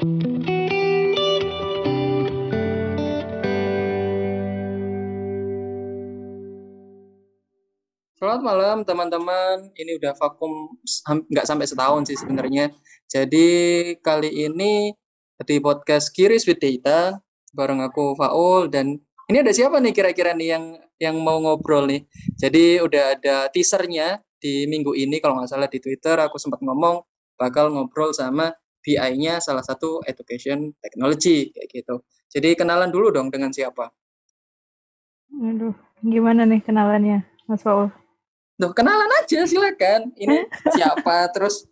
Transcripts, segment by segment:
Selamat malam teman-teman. Ini udah vakum nggak sampai setahun sih sebenarnya. Jadi kali ini di podcast Kiris with Data bareng aku Faul dan ini ada siapa nih kira-kira nih yang yang mau ngobrol nih. Jadi udah ada teasernya di minggu ini kalau nggak salah di Twitter aku sempat ngomong bakal ngobrol sama BI-nya salah satu education technology kayak gitu. Jadi kenalan dulu dong dengan siapa? Aduh, gimana nih kenalannya, Mas Faul? Duh, kenalan aja silakan. Ini siapa terus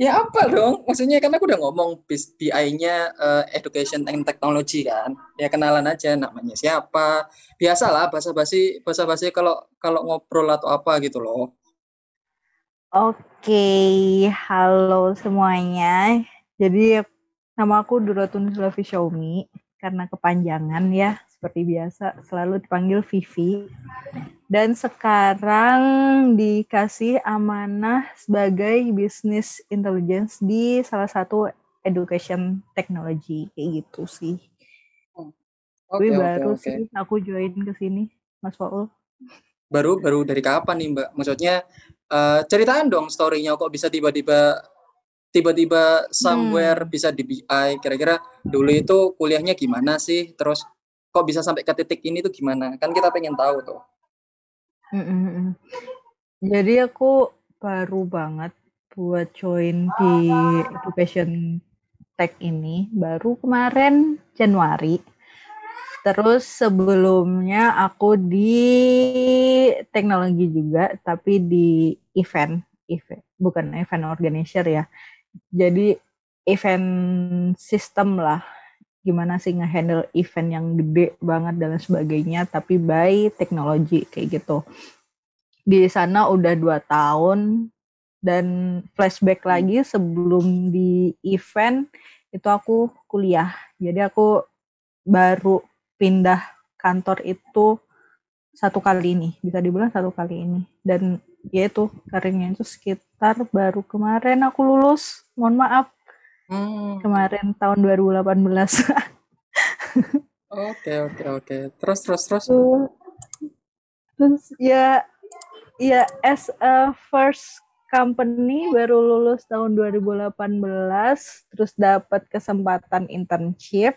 ya apa dong? Maksudnya kan aku udah ngomong BI-nya uh, eh, education and technology kan. Ya kenalan aja namanya siapa. Biasalah basa-basi basa-basi kalau kalau ngobrol atau apa gitu loh. Oke, halo semuanya. Jadi nama aku Duratun Sulavi Xiaomi karena kepanjangan ya seperti biasa selalu dipanggil Vivi dan sekarang dikasih amanah sebagai bisnis intelligence di salah satu education technology kayak gitu sih. Okay, Tapi okay, baru okay. sih aku join ke sini, Mas Paul. Baru baru dari kapan nih Mbak? Maksudnya uh, ceritaan dong story-nya kok bisa tiba-tiba tiba-tiba somewhere hmm. bisa di BI. Kira-kira dulu itu kuliahnya gimana sih? Terus kok bisa sampai ke titik ini tuh gimana? Kan kita pengen tahu tuh. Mm-mm. Jadi aku baru banget buat join di education tech ini baru kemarin Januari. Terus sebelumnya aku di teknologi juga, tapi di event, event bukan event organizer ya. Jadi event sistem lah. Gimana sih ngehandle event yang gede banget dan sebagainya tapi by teknologi kayak gitu. Di sana udah dua tahun dan flashback lagi sebelum di event itu aku kuliah. Jadi aku baru pindah kantor itu satu kali ini bisa dibilang satu kali ini dan ya itu karirnya itu sekitar baru kemarin aku lulus mohon maaf Hmm. Kemarin tahun 2018. Oke, oke, oke. Terus, terus, terus. Terus ya, ya as a first company baru lulus tahun 2018, terus dapat kesempatan internship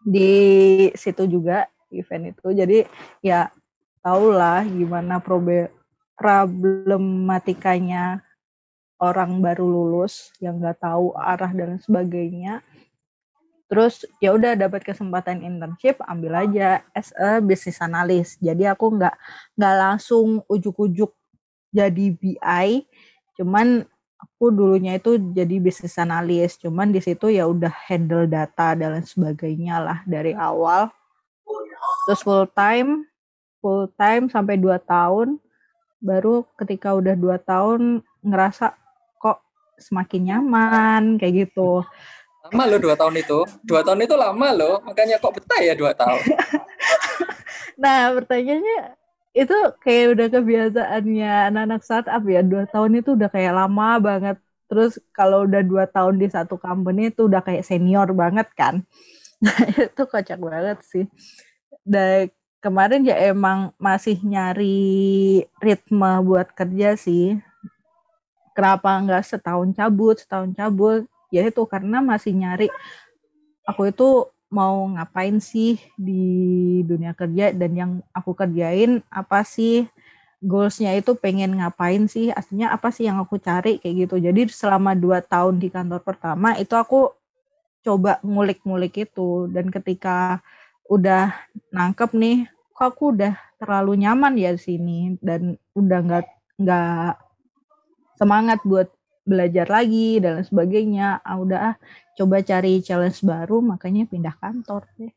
di situ juga event itu. Jadi ya tahulah gimana problematikanya orang baru lulus yang nggak tahu arah dan sebagainya. Terus ya udah dapat kesempatan internship ambil aja as a business analyst. Jadi aku nggak nggak langsung ujuk-ujuk jadi BI cuman aku dulunya itu jadi business analyst. Cuman di situ ya udah handle data dan sebagainya lah dari awal terus full time full time sampai 2 tahun baru ketika udah dua tahun ngerasa semakin nyaman kayak gitu. Lama loh dua tahun itu. Dua tahun itu lama loh. Makanya kok betah ya dua tahun. nah pertanyaannya itu kayak udah kebiasaannya anak-anak startup ya. Dua tahun itu udah kayak lama banget. Terus kalau udah dua tahun di satu company itu udah kayak senior banget kan. Nah itu kocak banget sih. Dan kemarin ya emang masih nyari ritme buat kerja sih. Kenapa nggak setahun cabut setahun cabut? Ya itu karena masih nyari aku itu mau ngapain sih di dunia kerja dan yang aku kerjain apa sih? Goalsnya itu pengen ngapain sih? Aslinya apa sih yang aku cari? Kayak gitu. Jadi selama dua tahun di kantor pertama itu aku coba ngulik-ngulik itu. Dan ketika udah nangkep nih kok aku udah terlalu nyaman ya di sini dan udah nggak nggak semangat buat belajar lagi dan sebagainya. Ah, udah ah, coba cari challenge baru, makanya pindah kantor deh.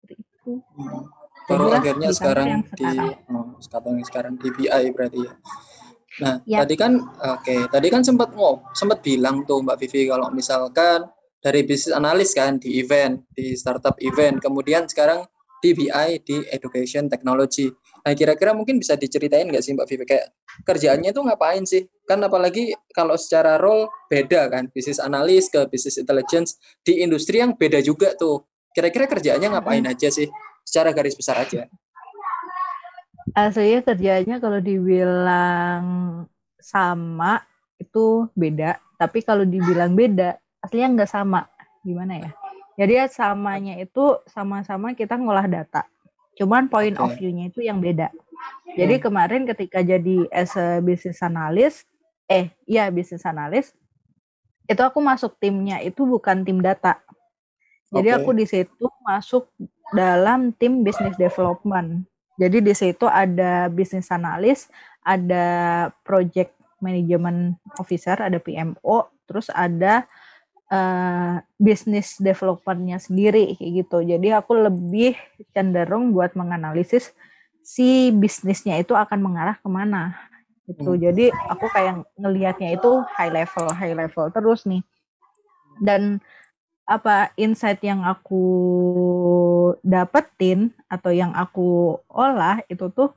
Seperti itu. Hmm. Baru akhirnya sekarang di sekarang. Oh, sekarang sekarang di BI berarti ya. Nah, ya. tadi kan oke, okay, tadi kan sempat ngob, sempat bilang tuh Mbak Vivi kalau misalkan dari bisnis analis kan di event, di startup event, kemudian sekarang di BI di education technology. Nah, kira-kira mungkin bisa diceritain nggak sih Mbak Vivi kayak kerjaannya tuh ngapain sih? Kan apalagi kalau secara role beda kan, bisnis analis ke bisnis intelligence di industri yang beda juga tuh. Kira-kira kerjaannya ngapain aja sih? Secara garis besar aja. Aslinya kerjanya kalau dibilang sama itu beda, tapi kalau dibilang beda, aslinya nggak sama. Gimana ya? Jadi ya samanya itu sama-sama kita ngolah data. Cuman point okay. of view-nya itu yang beda. Jadi hmm. kemarin ketika jadi as a business analyst, eh iya business analyst, itu aku masuk timnya itu bukan tim data. Jadi okay. aku di situ masuk dalam tim business development. Jadi di situ ada business analyst, ada project management officer, ada PMO, terus ada uh, bisnis developernya sendiri kayak gitu. Jadi aku lebih cenderung buat menganalisis si bisnisnya itu akan mengarah ke mana gitu. Hmm. Jadi aku kayak ngelihatnya itu high level, high level terus nih. Dan apa insight yang aku dapetin atau yang aku olah itu tuh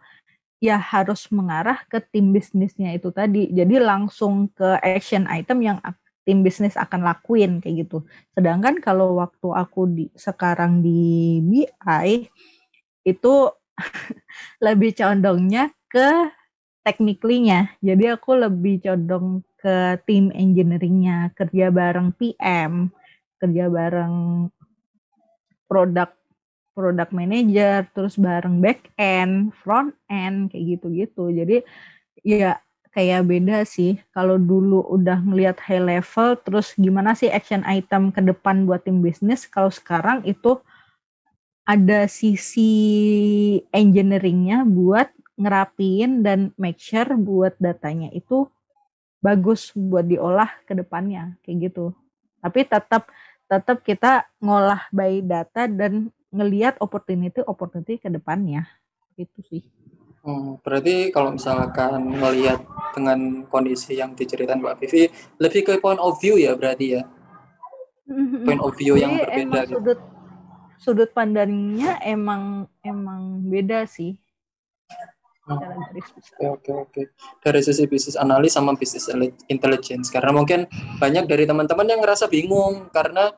ya harus mengarah ke tim bisnisnya itu tadi. Jadi langsung ke action item yang tim bisnis akan lakuin kayak gitu. Sedangkan kalau waktu aku di sekarang di BI itu lebih condongnya ke technically-nya. Jadi aku lebih condong ke tim engineering-nya, kerja bareng PM, kerja bareng produk product manager, terus bareng back end, front end kayak gitu-gitu. Jadi ya kayak beda sih. Kalau dulu udah ngelihat high level, terus gimana sih action item ke depan buat tim bisnis, kalau sekarang itu ada sisi engineeringnya buat ngerapiin dan make sure buat datanya itu bagus buat diolah ke depannya kayak gitu. Tapi tetap tetap kita ngolah by data dan ngelihat opportunity opportunity ke depannya. Itu sih. Hmm, berarti kalau misalkan melihat dengan kondisi yang diceritakan Mbak Vivi, lebih ke point of view ya berarti ya? Mm-hmm. Point of view Jadi yang berbeda gitu. Sudut, sudut pandangnya emang emang beda sih. Hmm. Oke oke oke. Dari sisi bisnis analis sama bisnis intelligence, karena mungkin banyak dari teman-teman yang ngerasa bingung karena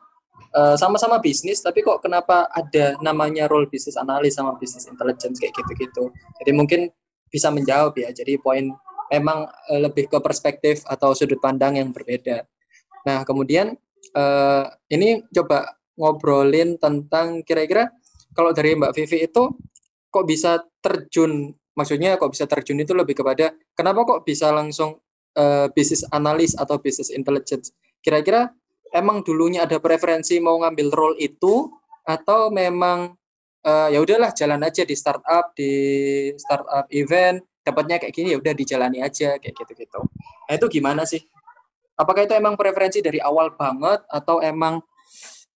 Eh, sama-sama bisnis tapi kok kenapa ada namanya role bisnis analis sama bisnis intelligence kayak gitu-gitu. Jadi mungkin bisa menjawab ya. Jadi poin memang uh, lebih ke perspektif atau sudut pandang yang berbeda. Nah, kemudian uh, ini coba ngobrolin tentang kira-kira kalau dari Mbak Vivi itu kok bisa terjun maksudnya kok bisa terjun itu lebih kepada kenapa kok bisa langsung uh, bisnis analis atau bisnis intelligence. Kira-kira emang dulunya ada preferensi mau ngambil role itu atau memang uh, ya udahlah jalan aja di startup di startup event dapatnya kayak gini ya udah dijalani aja kayak gitu-gitu. Nah, itu gimana sih? Apakah itu emang preferensi dari awal banget atau emang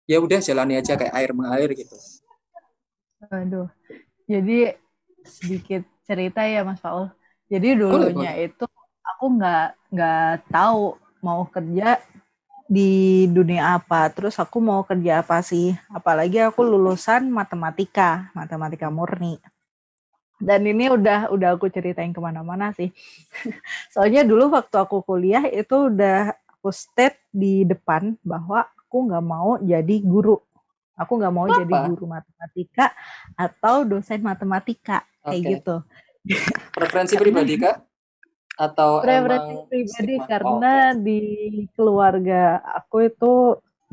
ya udah jalani aja kayak air mengalir gitu? Aduh. Jadi sedikit cerita ya Mas Paul. Jadi dulunya boleh, boleh. itu aku nggak nggak tahu mau kerja di dunia apa, terus aku mau kerja apa sih. Apalagi aku lulusan matematika, matematika murni. Dan ini udah udah aku ceritain ke mana-mana sih. Soalnya dulu waktu aku kuliah itu udah aku state di depan bahwa aku nggak mau jadi guru. Aku nggak mau apa? jadi guru matematika atau dosen matematika kayak gitu. Preferensi pribadi kak? Atau preferensi pribadi karena oh, okay. di keluarga aku itu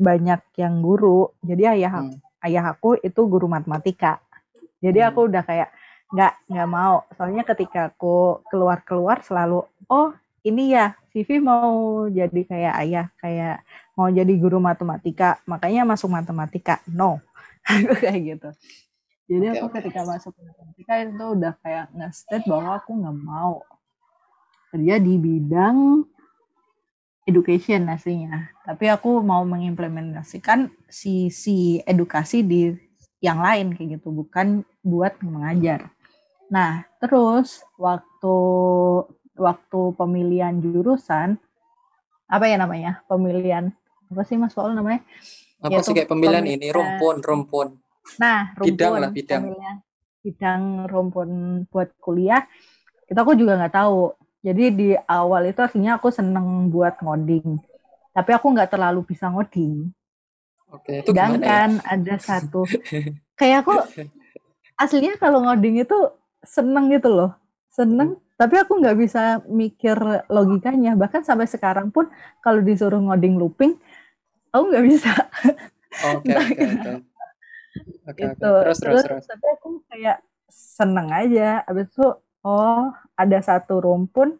banyak yang guru. Jadi ayah hmm. ayah aku itu guru matematika. Jadi hmm. aku udah kayak nggak nggak mau. Soalnya ketika aku keluar keluar selalu oh ini ya Vivi mau jadi kayak ayah kayak mau jadi guru matematika. Makanya masuk matematika. No. Kayak gitu. Jadi okay, aku okay. ketika masuk matematika itu udah kayak nge bahwa aku nggak mau kerja di bidang education aslinya. Tapi aku mau mengimplementasikan sisi edukasi di yang lain kayak gitu, bukan buat mengajar. Nah, terus waktu waktu pemilihan jurusan apa ya namanya? Pemilihan apa sih Mas Paul namanya? Apa Yaitu sih kayak pemilihan, pemilihan ini rumpun, rumpun. Nah, rumpun. Bidang lah, bidang. Pemilihan, bidang rumpun buat kuliah itu aku juga nggak tahu jadi di awal itu aslinya aku seneng buat ngoding. Tapi aku nggak terlalu bisa ngoding. Oke, itu sedangkan ya? ada satu. Kayak aku aslinya kalau ngoding itu seneng gitu loh. Seneng hmm. tapi aku nggak bisa mikir logikanya. Bahkan sampai sekarang pun kalau disuruh ngoding looping aku nggak bisa. Oke oke oke. Itu terus, terus terus tapi aku kayak seneng aja. Abis itu oh ada satu rumpun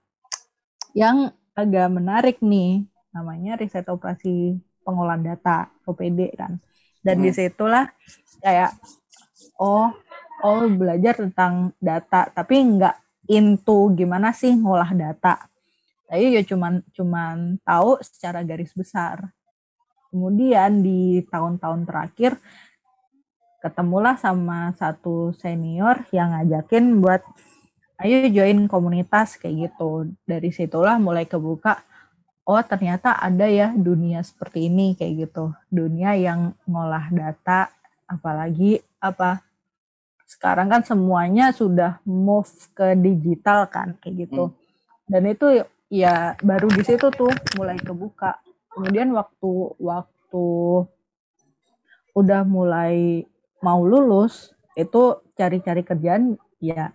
yang agak menarik nih. Namanya riset operasi pengolahan data OPD kan? Dan hmm. di situlah kayak oh oh belajar tentang data tapi nggak into gimana sih ngolah data. Tapi ya cuman cuman tahu secara garis besar. Kemudian di tahun-tahun terakhir ketemulah sama satu senior yang ngajakin buat ayo join komunitas kayak gitu. Dari situlah mulai kebuka oh ternyata ada ya dunia seperti ini kayak gitu. Dunia yang ngolah data apalagi apa sekarang kan semuanya sudah move ke digital kan kayak gitu. Hmm. dan itu ya baru di situ tuh mulai kebuka. Kemudian waktu waktu udah mulai mau lulus itu cari-cari kerjaan ya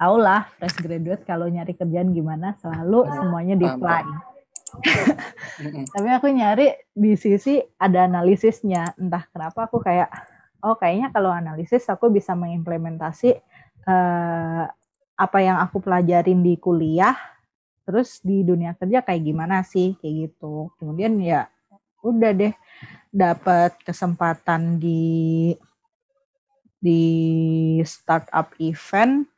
tau lah fresh graduate kalau nyari kerjaan gimana selalu semuanya di apply. Tapi aku nyari di sisi ada analisisnya. Entah kenapa aku kayak oh kayaknya kalau analisis aku bisa mengimplementasi uh, apa yang aku pelajarin di kuliah terus di dunia kerja kayak gimana sih kayak gitu. Kemudian ya udah deh dapat kesempatan di di startup event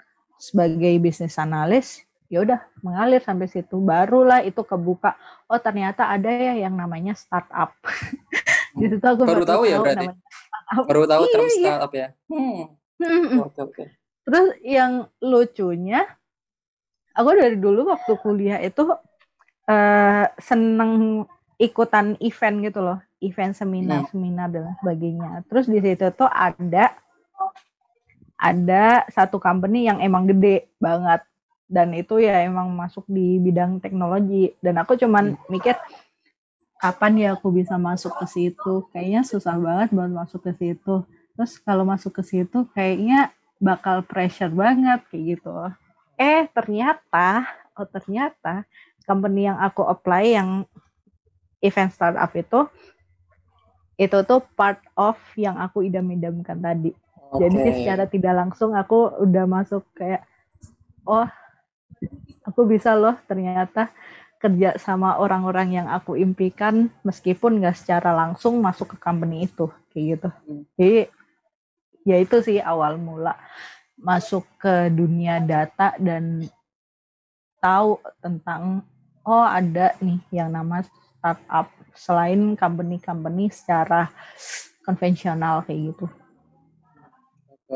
sebagai bisnis analis ya udah mengalir sampai situ. Barulah itu kebuka. Oh ternyata ada ya yang namanya startup. Di situ aku baru, tahu, ya berarti? baru tahu iya, term iya. startup ya? Hmm. oke oke. Terus yang lucunya aku dari dulu waktu kuliah itu uh, seneng ikutan event gitu loh. Event seminar seminar dan sebagainya. Terus di situ tuh ada ada satu company yang emang gede banget. Dan itu ya emang masuk di bidang teknologi. Dan aku cuman hmm. mikir kapan ya aku bisa masuk ke situ? Kayaknya susah banget buat masuk ke situ. Terus kalau masuk ke situ kayaknya bakal pressure banget kayak gitu. Eh ternyata oh ternyata company yang aku apply yang event startup itu itu tuh part of yang aku idam-idamkan tadi okay. jadi secara tidak langsung aku udah masuk kayak oh aku bisa loh ternyata kerja sama orang-orang yang aku impikan meskipun nggak secara langsung masuk ke company itu kayak gitu hmm. jadi ya itu sih awal mula masuk ke dunia data dan tahu tentang oh ada nih yang nama startup selain company-company secara konvensional kayak gitu.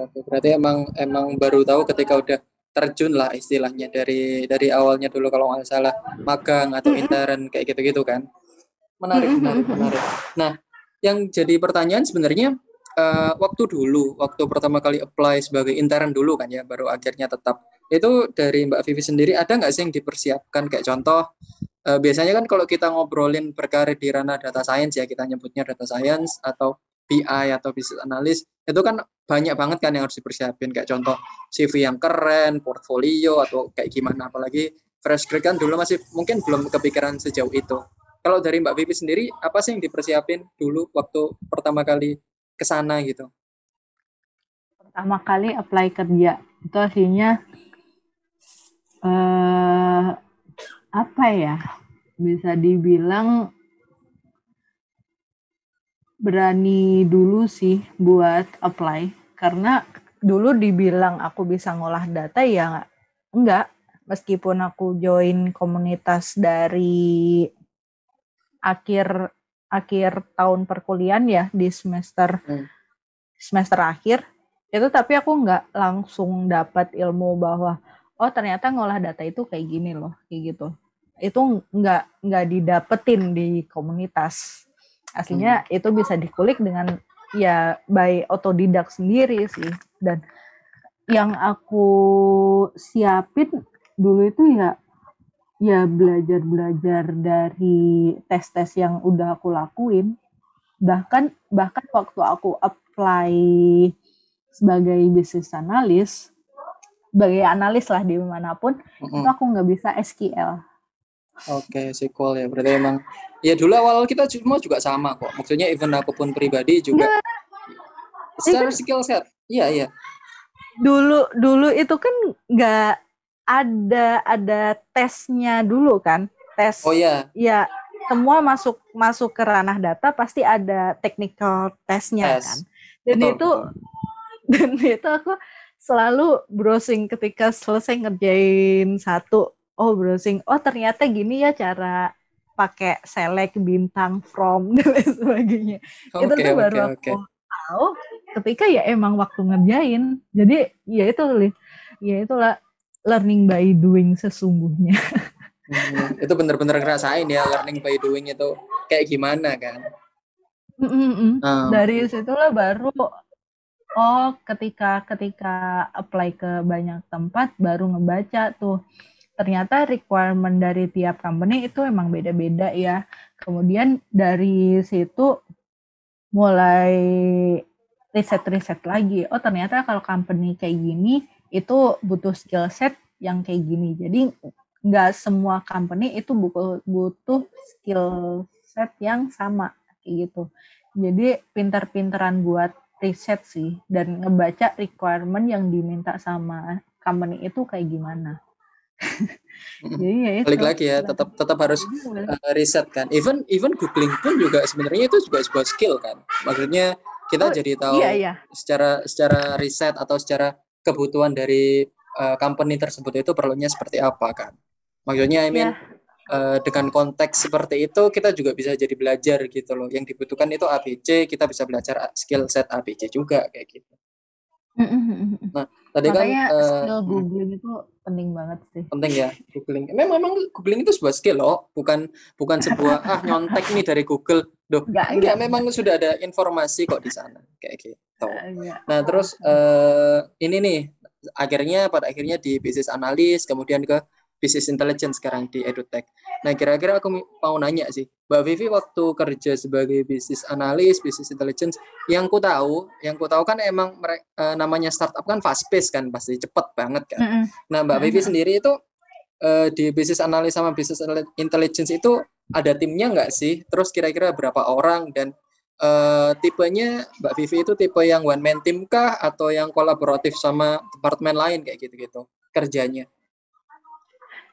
Berarti emang emang baru tahu ketika udah terjun lah istilahnya dari dari awalnya dulu kalau nggak salah. Magang atau intern kayak gitu-gitu kan. Menarik menarik menarik. Nah yang jadi pertanyaan sebenarnya uh, waktu dulu waktu pertama kali apply sebagai intern dulu kan ya baru akhirnya tetap. Itu dari Mbak Vivi sendiri ada nggak sih yang dipersiapkan? Kayak contoh uh, biasanya kan kalau kita ngobrolin berkarir di ranah data science ya kita nyebutnya data science atau BI atau business analyst itu kan banyak banget kan yang harus dipersiapin kayak contoh CV yang keren, portfolio atau kayak gimana apalagi fresh grad kan dulu masih mungkin belum kepikiran sejauh itu. Kalau dari Mbak Vivi sendiri apa sih yang dipersiapin dulu waktu pertama kali ke sana gitu? Pertama kali apply kerja itu aslinya eh apa ya? Bisa dibilang berani dulu sih buat apply. Karena dulu dibilang aku bisa ngolah data ya enggak. Meskipun aku join komunitas dari akhir akhir tahun perkuliahan ya di semester hmm. semester akhir itu tapi aku nggak langsung dapat ilmu bahwa oh ternyata ngolah data itu kayak gini loh kayak gitu. Itu nggak nggak didapetin di komunitas aslinya hmm. itu bisa dikulik dengan ya by otodidak sendiri sih dan yang aku siapin dulu itu ya ya belajar-belajar dari tes-tes yang udah aku lakuin bahkan bahkan waktu aku apply sebagai bisnis analis sebagai analis lah di mana pun mm -hmm. itu aku nggak bisa SQL Oke, okay, SQL ya. Berarti emang ya dulu awal kita semua juga sama kok. Maksudnya even aku pun pribadi juga nah, secara skill set. Iya, iya. Dulu dulu itu kan nggak ada ada tesnya dulu kan. Tes. Oh iya. Ya, semua masuk masuk ke ranah data pasti ada technical tesnya Tes. kan. Dan betul, itu dan itu aku selalu browsing ketika selesai ngerjain satu oh browsing oh ternyata gini ya cara pakai select bintang from dan lain sebagainya okay, itu tuh baru okay, aku okay. tahu ketika ya emang waktu ngerjain jadi ya itu ya itulah learning by doing sesungguhnya hmm, itu bener-bener ngerasain ya learning by doing itu kayak gimana kan mm -mm. Um. dari situlah baru oh ketika ketika apply ke banyak tempat baru ngebaca tuh ternyata requirement dari tiap company itu emang beda-beda ya. Kemudian dari situ mulai riset-riset lagi. Oh ternyata kalau company kayak gini itu butuh skill set yang kayak gini. Jadi nggak semua company itu butuh, skill set yang sama kayak gitu. Jadi pinter-pinteran buat riset sih dan ngebaca requirement yang diminta sama company itu kayak gimana. Jadi ya itu. Balik lagi ya, tetap tetap harus uh, riset kan. Even even googling pun juga sebenarnya itu juga sebuah skill kan. Maksudnya kita oh, jadi tahu iya, iya. secara secara riset atau secara kebutuhan dari uh, company tersebut itu perlunya seperti apa kan. Maksudnya I mean yeah. Iya. uh, dengan konteks seperti itu kita juga bisa jadi belajar gitu loh. Yang dibutuhkan itu ABC, kita bisa belajar skill set ABC juga kayak gitu. Nah, tadi kan uh, skill googling itu penting banget sih. Penting ya googling. Memang memang googling itu sebuah skill loh, bukan bukan sebuah ah nyontek nih dari Google. Duh, enggak, enggak, memang sudah ada informasi kok di sana kayak gitu. Enggak. Nah, terus uh, ini nih akhirnya pada akhirnya di bisnis analis kemudian ke bisnis intelligence sekarang di edutech. Nah, kira-kira aku mau nanya sih, Mbak Vivi waktu kerja sebagai bisnis analis, bisnis intelligence, yang ku tahu, yang ku tahu kan emang mereka, uh, namanya startup kan fast pace kan, pasti cepet banget kan. Mm -hmm. Nah, Mbak Vivi sendiri itu uh, di bisnis analis sama bisnis intelligence itu ada timnya nggak sih? Terus kira-kira berapa orang dan uh, tipenya Mbak Vivi itu tipe yang one man team kah atau yang kolaboratif sama departemen lain kayak gitu-gitu kerjanya?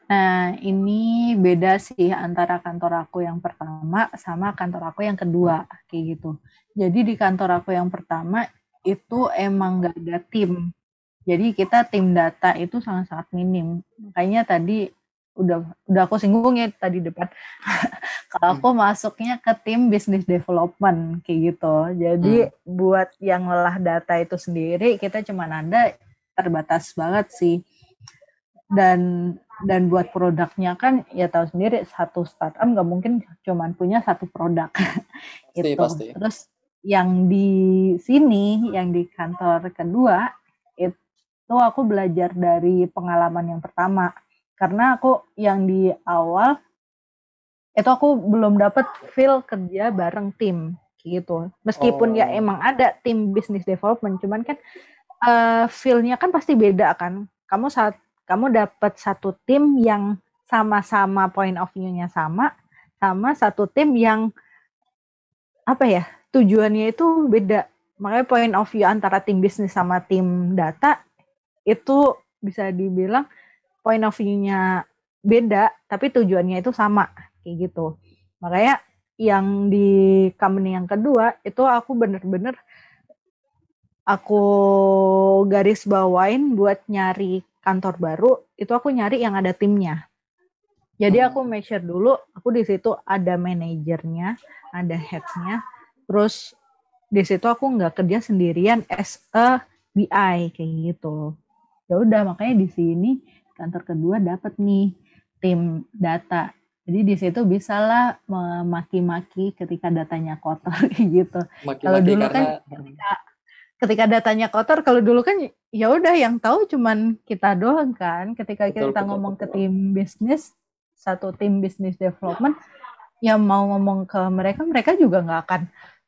Nah, ini beda sih antara kantor aku yang pertama sama kantor aku yang kedua, kayak gitu. Jadi di kantor aku yang pertama itu emang gak ada tim. Jadi kita tim data itu sangat-sangat minim. Makanya tadi udah udah aku singgung ya tadi depan. Kalau aku hmm. masuknya ke tim business development kayak gitu. Jadi hmm. buat yang ngolah data itu sendiri kita cuma ada terbatas banget sih. Dan dan buat produknya kan ya tahu sendiri satu startup nggak mungkin cuman punya satu produk. Itu pasti. terus yang di sini yang di kantor kedua itu aku belajar dari pengalaman yang pertama. Karena aku yang di awal itu aku belum dapat feel kerja bareng tim gitu. Meskipun ya oh. ya emang ada tim business development cuman kan uh, feel-nya kan pasti beda kan. Kamu saat kamu dapat satu tim yang sama-sama point of view-nya sama, sama satu tim yang apa ya tujuannya itu beda. Makanya point of view antara tim bisnis sama tim data itu bisa dibilang point of view-nya beda, tapi tujuannya itu sama kayak gitu. Makanya yang di company yang kedua itu aku bener-bener aku garis bawain buat nyari kantor baru itu aku nyari yang ada timnya jadi aku hmm. make sure dulu aku di situ ada manajernya ada headnya terus di situ aku nggak kerja sendirian as a BI kayak gitu ya udah makanya di sini kantor kedua dapat nih tim data jadi di situ bisalah memaki-maki ketika datanya kotor kayak gitu. Kalau dulu kan ketika ketika datanya kotor kalau dulu kan ya udah yang tahu cuman kita doang kan. Ketika betul, kita betul, ngomong betul. ke tim bisnis satu tim bisnis development yang mau ngomong ke mereka mereka juga nggak akan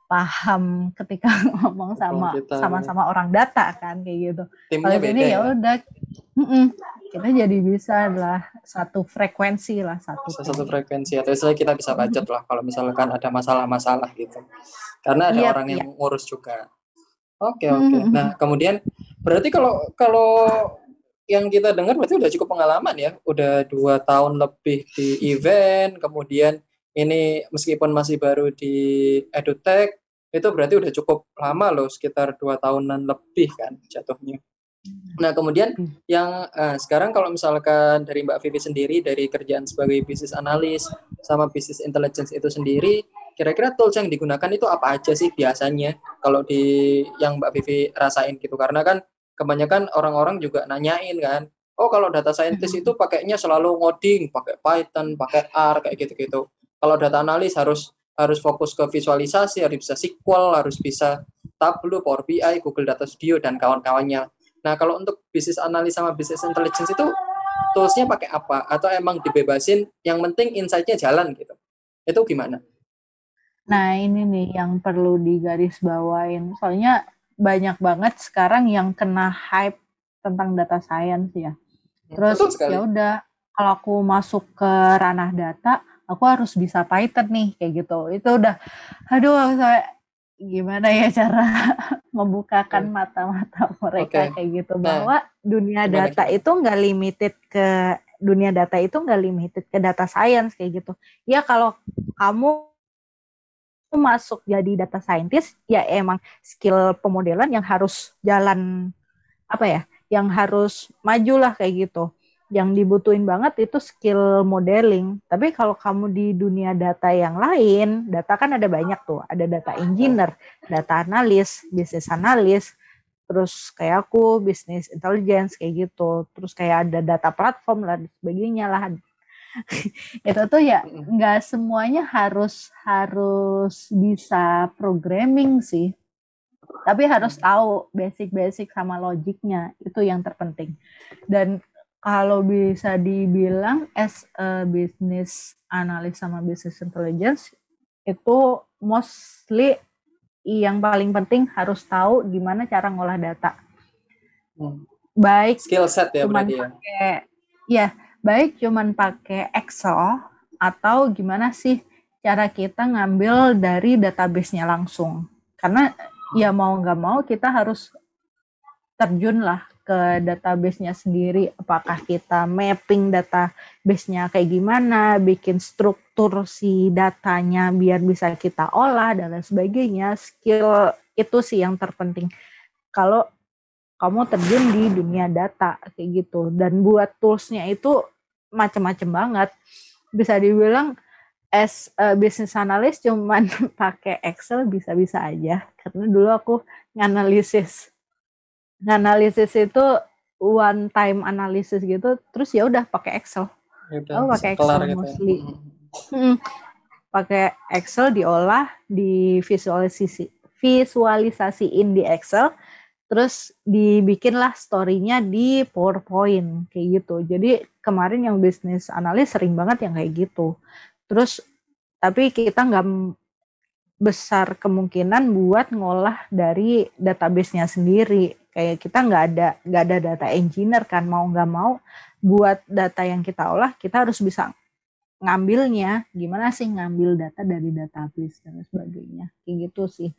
paham ketika ngomong sama sama-sama orang data kan kayak gitu. Kalau ini ya, ya? udah kita jadi bisa lah satu frekuensi lah satu satu frekuensi atau misalnya kita bisa budget lah kalau misalkan ada masalah-masalah gitu. Karena ada yep, iya, orang yang yep. ngurus juga Oke oke. Mm-hmm. Nah kemudian berarti kalau kalau yang kita dengar berarti udah cukup pengalaman ya, udah dua tahun lebih di event, kemudian ini meskipun masih baru di edutech itu berarti udah cukup lama loh, sekitar dua tahunan lebih kan jatuhnya. Nah kemudian hmm. yang uh, sekarang kalau misalkan dari Mbak Vivi sendiri dari kerjaan sebagai bisnis analis sama bisnis intelligence itu sendiri kira-kira tools yang digunakan itu apa aja sih biasanya kalau di yang Mbak Vivi rasain gitu? Karena kan kebanyakan orang-orang juga nanyain kan oh kalau data scientist itu pakainya selalu ngoding pakai Python pakai R kayak gitu-gitu. Kalau data analis harus harus fokus ke visualisasi harus bisa SQL harus bisa Tableau Power BI Google Data Studio dan kawan-kawannya. Nah kalau untuk bisnis analis sama bisnis intelligence itu toolsnya pakai apa? Atau emang dibebasin yang penting insight-nya jalan gitu? Itu gimana Nah, ini nih yang perlu digarisbawain. Soalnya banyak banget sekarang yang kena hype tentang data science ya. Terus ya udah kalau aku masuk ke ranah data, aku harus bisa Python nih kayak gitu. Itu udah aduh saya gimana ya cara membukakan mata-mata mereka okay. kayak gitu nah, bahwa dunia data itu nggak limited ke dunia data itu nggak limited ke data science kayak gitu. Ya kalau kamu masuk jadi data scientist ya emang skill pemodelan yang harus jalan apa ya yang harus maju lah kayak gitu. Yang dibutuhin banget itu skill modeling. Tapi kalau kamu di dunia data yang lain data kan ada banyak tuh. Ada data engineer data analis bisnis analis terus kayak aku bisnis intelligence kayak gitu. Terus kayak ada data platform lah sebagainya lah itu tuh ya nggak semuanya harus harus bisa programming sih tapi harus tahu basic-basic sama logiknya itu yang terpenting dan kalau bisa dibilang as a business analyst sama business intelligence itu mostly yang paling penting harus tahu gimana cara ngolah data. Hmm. Baik skill set ya berarti ya. ya baik cuman pakai Excel atau gimana sih cara kita ngambil dari database-nya langsung. Karena ya mau nggak mau kita harus terjun lah ke database-nya sendiri. Apakah kita mapping database-nya kayak gimana, bikin struktur si datanya biar bisa kita olah dan lain sebagainya. Skill itu sih yang terpenting. Kalau kamu terjun di dunia data kayak gitu dan buat toolsnya itu macem-macem banget. Bisa dibilang as a business analyst cuman pakai Excel bisa-bisa aja. Karena dulu aku nganalisis. Nganalisis itu one time analysis gitu, terus ya udah pakai Excel. Ya oh, pakai Excel gitu. Ya. mostly. Hmm. Pakai Excel diolah, di visualisasi visualisasiin di Excel, terus dibikinlah story-nya di PowerPoint kayak gitu. Jadi kemarin yang bisnis analis sering banget yang kayak gitu. Terus tapi kita nggak besar kemungkinan buat ngolah dari database-nya sendiri. Kayak kita nggak ada nggak ada data engineer kan mau nggak mau buat data yang kita olah kita harus bisa ngambilnya gimana sih ngambil data dari database dan sebagainya kayak gitu sih.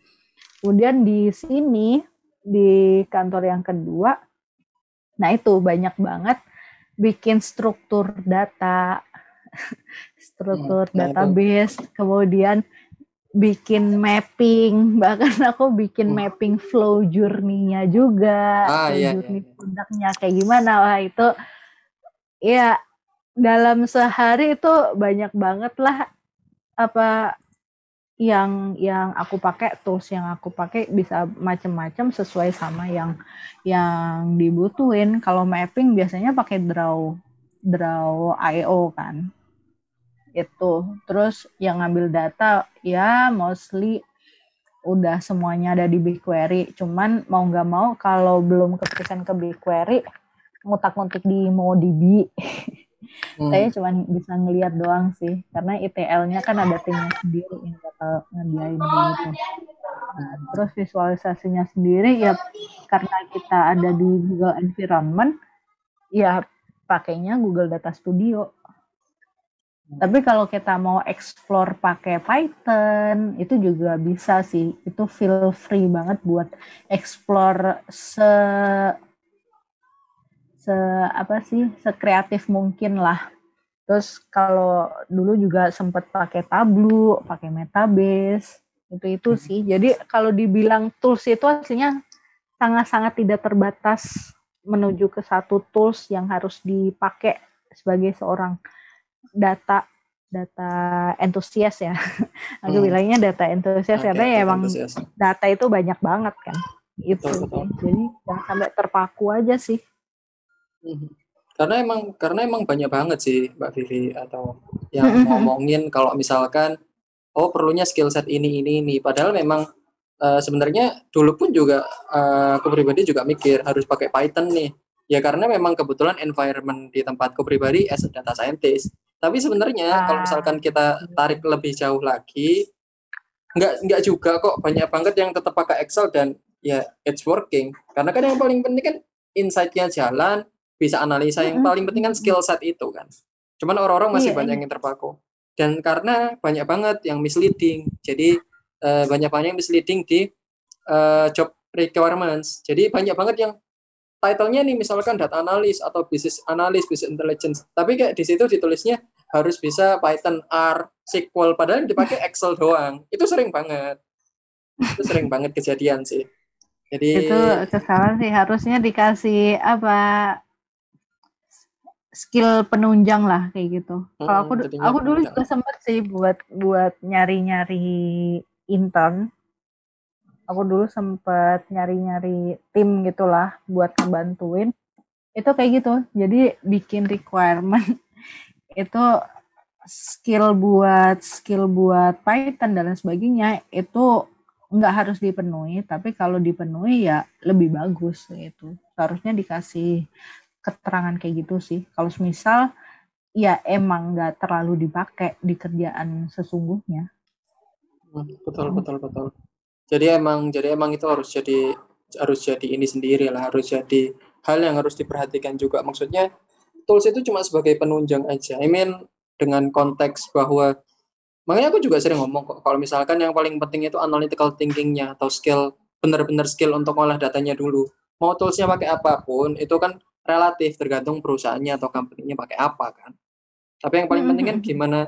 Kemudian di sini di kantor yang kedua, nah itu banyak banget bikin struktur data, struktur hmm, database, itu. kemudian bikin mapping, bahkan aku bikin hmm. mapping flow journey-nya juga, ah, flow iya, journey iya. produknya kayak gimana, wah itu ya dalam sehari itu banyak banget lah apa yang yang aku pakai tools yang aku pakai bisa macam-macam sesuai sama yang yang dibutuhin. Kalau mapping biasanya pakai draw draw IO kan. Itu. Terus yang ngambil data ya mostly udah semuanya ada di BigQuery. Cuman mau nggak mau kalau belum keputusan ke BigQuery, ngutak-ngutik di MongoDB. Hmm. Saya cuma bisa ngeliat doang sih, karena ETL-nya kan ada timnya sendiri yang bakal ngediain gitu. Nah, terus visualisasinya sendiri ya karena kita ada di Google Environment, ya pakainya Google Data Studio. Tapi kalau kita mau explore pakai Python, itu juga bisa sih. Itu feel free banget buat explore se se apa sih, sekreatif mungkin lah. Terus kalau dulu juga sempat pakai Tableau, pakai Metabase, itu itu hmm. sih. Jadi kalau dibilang tools itu aslinya sangat-sangat tidak terbatas menuju ke satu tools yang harus dipakai sebagai seorang data data entusias ya. Aku hmm. bilangnya data entusias okay, karena ya emang entusias. data itu banyak banget kan. Itu. Betul, betul. Jadi jangan sampai terpaku aja sih. Hmm. Karena emang karena emang banyak banget sih Mbak Vivi atau yang ngomongin kalau misalkan oh perlunya skill set ini ini ini padahal memang uh, sebenarnya dulu pun juga uh, aku pribadi juga mikir harus pakai Python nih. Ya karena memang kebetulan environment di tempatku pribadi as a data scientist tapi sebenarnya ah. kalau misalkan kita tarik lebih jauh lagi, nggak nggak juga kok banyak banget yang tetap pakai Excel dan ya it's working. Karena kan yang paling penting kan insight-nya jalan, bisa analisa. Yang paling penting kan skill set itu kan. Cuman orang-orang masih yeah, banyak yang terpaku. Dan karena banyak banget yang misleading. Jadi uh, banyak banyak yang misleading di uh, job requirements. Jadi banyak banget yang title-nya nih misalkan data analis atau business analis, business intelligence. Tapi kayak di situ ditulisnya harus bisa Python, R, SQL padahal dipakai Excel doang. Itu sering banget. Itu sering banget kejadian sih. Jadi itu kesalahan sih harusnya dikasih apa skill penunjang lah kayak gitu. Hmm, Kalau aku aku dulu juga sempet sih buat buat nyari-nyari intern. Aku dulu sempet nyari-nyari tim gitulah buat ngebantuin. Itu kayak gitu. Jadi bikin requirement itu skill buat skill buat Python dan lain sebagainya itu nggak harus dipenuhi. Tapi kalau dipenuhi ya lebih bagus gitu. Seharusnya dikasih keterangan kayak gitu sih. Kalau misal ya emang nggak terlalu dipakai di kerjaan sesungguhnya. Hmm, betul betul betul. Jadi emang jadi emang itu harus jadi harus jadi ini sendiri lah harus jadi hal yang harus diperhatikan juga. Maksudnya tools itu cuma sebagai penunjang aja. I mean dengan konteks bahwa makanya aku juga sering ngomong kok kalau misalkan yang paling penting itu analytical thinkingnya atau skill benar-benar skill untuk ngolah datanya dulu. Mau toolsnya pakai apa pun itu kan relatif tergantung perusahaannya atau company-nya pakai apa kan. Tapi yang paling penting kan mm-hmm. gimana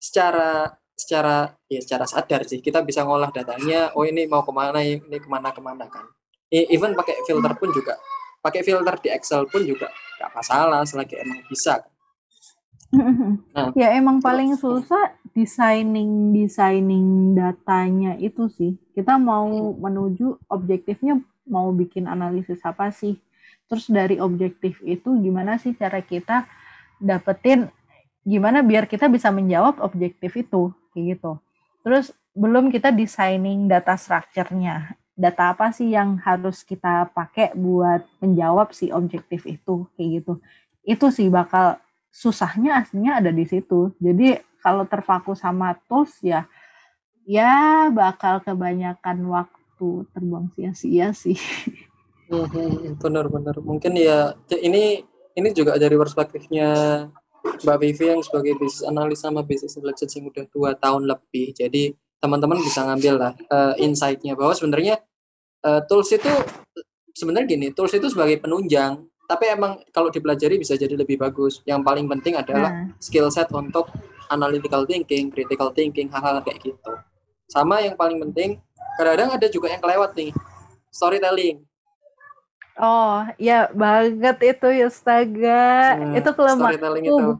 secara secara ya secara sadar sih kita bisa ngolah datanya oh ini mau ke mana ini ke mana ke mana kan. Even pakai filter pun juga pakai filter di Excel pun juga nggak masalah selagi emang bisa kan. nah, ya emang paling susah designing designing datanya itu sih. Kita mau menuju objektifnya mau bikin analisis apa sih terus dari objektif itu gimana sih cara kita dapetin gimana biar kita bisa menjawab objektif itu kayak gitu. Terus belum kita designing data structure-nya. Data apa sih yang harus kita pakai buat menjawab si objektif itu kayak gitu. Itu sih bakal susahnya aslinya ada di situ. Jadi kalau terpaku sama tools ya ya bakal kebanyakan waktu terbuang sia-sia sih. Benar-benar. Mungkin ya ini ini juga dari perspektifnya Mbak Vivi yang sebagai bisnis analis sama bisnis intelligence yang udah dua tahun lebih. Jadi teman-teman bisa ngambil lah uh, insight-nya bahwa sebenarnya uh, tools itu sebenarnya gini, tools itu sebagai penunjang, tapi emang kalau dipelajari bisa jadi lebih bagus. Yang paling penting adalah hmm. skill set untuk analytical thinking, critical thinking, hal-hal kayak gitu. Sama yang paling penting, kadang-kadang ada juga yang kelewat nih, storytelling. Oh, ya banget itu astaga. Hmm, itu kelemahan itu.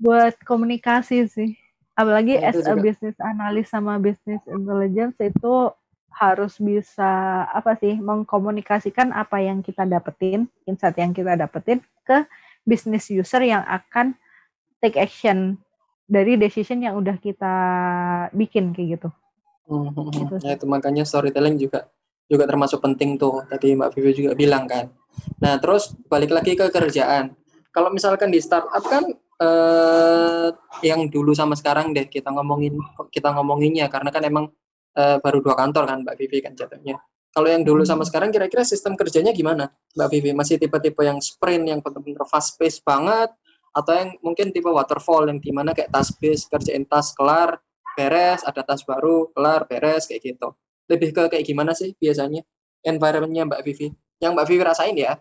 buat komunikasi sih. Apalagi nah, as a business analyst sama business intelligence itu harus bisa apa sih mengkomunikasikan apa yang kita dapetin, insight yang kita dapetin ke business user yang akan take action dari decision yang udah kita bikin kayak gitu. Hmm, hmm, hmm. Gitu. Ya itu makanya storytelling juga juga termasuk penting tuh. Tadi Mbak Vivi juga bilang kan. Nah, terus balik lagi ke kerjaan. Kalau misalkan di startup kan eh, yang dulu sama sekarang deh kita ngomongin kita ngomonginnya karena kan emang eh, baru dua kantor kan Mbak Vivi kan jatuhnya. Kalau yang dulu sama sekarang kira-kira sistem kerjanya gimana Mbak Vivi? Masih tipe-tipe yang sprint yang benar-benar fast pace banget atau yang mungkin tipe waterfall yang di mana kayak task base kerjain task kelar beres ada task baru kelar beres kayak gitu lebih ke kayak gimana sih biasanya environmentnya Mbak Vivi? Yang Mbak Vivi rasain ya?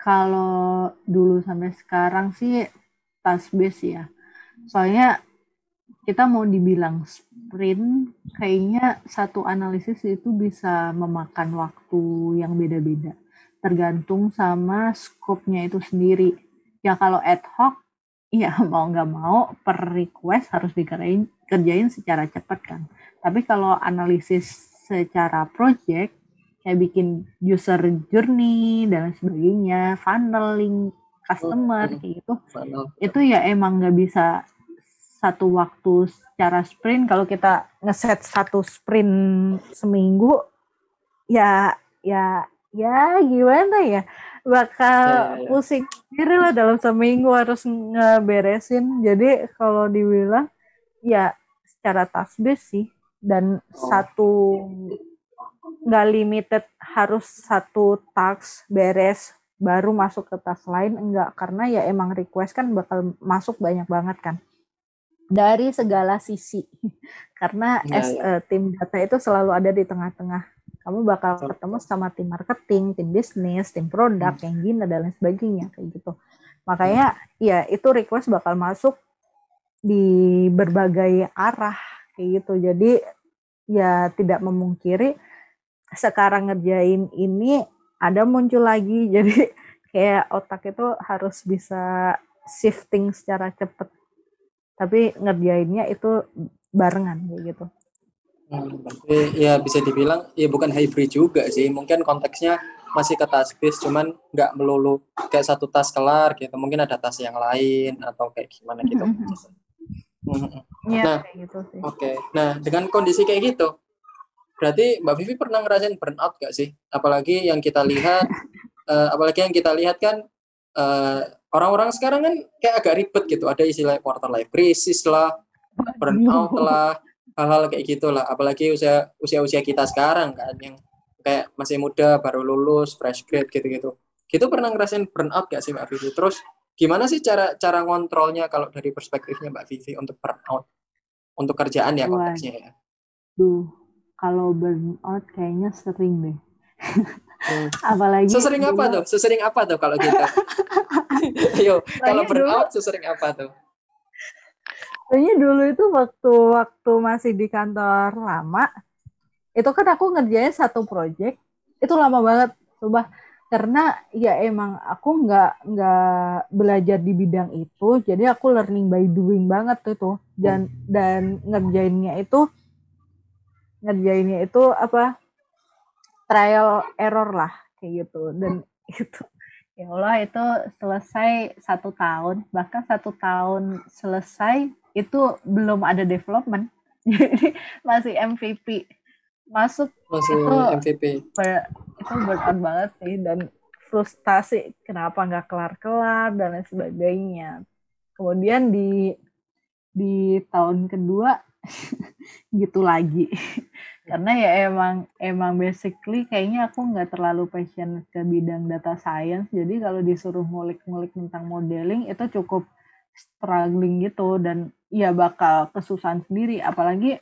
Kalau dulu sampai sekarang sih task base ya. Soalnya kita mau dibilang sprint kayaknya satu analisis itu bisa memakan waktu yang beda-beda. Tergantung sama skopnya itu sendiri. Ya kalau ad hoc ya mau nggak mau per request harus dikerjain kerjain secara cepat kan. Tapi kalau analisis secara project kayak bikin user journey dan sebagainya funneling customer oh, kayak gitu funnel. itu ya emang nggak bisa satu waktu secara sprint. Kalau kita ngeset satu sprint seminggu ya ya ya gimana ya bakal yeah, yeah. pusing sendiri lah dalam seminggu harus ngeberesin. Jadi kalau dibilang ya secara task base sih dan oh. satu nggak limited harus satu task beres baru masuk ke task lain enggak karena ya emang request kan bakal masuk banyak banget kan dari segala sisi karena ya, as ya. tim data itu selalu ada di tengah-tengah kamu bakal ketemu sama tim marketing, tim bisnis, tim produk, hmm. yang gini dan lain sebagainya kayak gitu. Makanya hmm. ya itu request bakal masuk di berbagai arah kayak gitu. Jadi ya tidak memungkiri sekarang ngerjain ini ada muncul lagi. Jadi kayak otak itu harus bisa shifting secara cepat. Tapi ngerjainnya itu barengan kayak gitu. Hmm, ya bisa dibilang ya bukan hybrid juga sih. Mungkin konteksnya masih ke task base, cuman nggak melulu kayak satu tas kelar gitu. Mungkin ada tas yang lain atau kayak gimana gitu. Ya, nah, gitu Oke. Okay. Nah, dengan kondisi kayak gitu, berarti Mbak Vivi pernah ngerasain burnout gak sih? Apalagi yang kita lihat, uh, apalagi yang kita lihat kan eh, orang-orang sekarang kan kayak agak ribet gitu. Ada istilah quarter life crisis lah, burnout lah hal-hal kayak gitulah apalagi usia usia usia kita sekarang kan yang kayak masih muda baru lulus fresh grade gitu-gitu gitu pernah ngerasain burnout gak sih Mbak Vivi terus gimana sih cara cara ngontrolnya kalau dari perspektifnya Mbak Vivi untuk burnout untuk kerjaan ya konteksnya ya Duh, kalau burnout kayaknya sering deh Hmm. Apalagi sesering apa tuh? Sesering apa tuh kalau gitu? Ayo, kalau burnout sesering apa tuh? Kayaknya dulu itu waktu waktu masih di kantor lama, itu kan aku ngerjain satu project, itu lama banget, coba karena ya emang aku nggak nggak belajar di bidang itu, jadi aku learning by doing banget tuh dan dan ngerjainnya itu ngerjainnya itu apa trial error lah kayak gitu. Dan itu ya Allah itu selesai satu tahun bahkan satu tahun selesai itu belum ada development. Jadi masih MVP masuk masih itu MVP ber, itu berat banget sih dan frustasi kenapa nggak kelar-kelar dan lain sebagainya. Kemudian di di tahun kedua gitu lagi. Karena ya emang emang basically kayaknya aku nggak terlalu passion ke bidang data science. Jadi kalau disuruh ngulik-ngulik tentang modeling itu cukup struggling gitu. Dan ya bakal kesusahan sendiri apalagi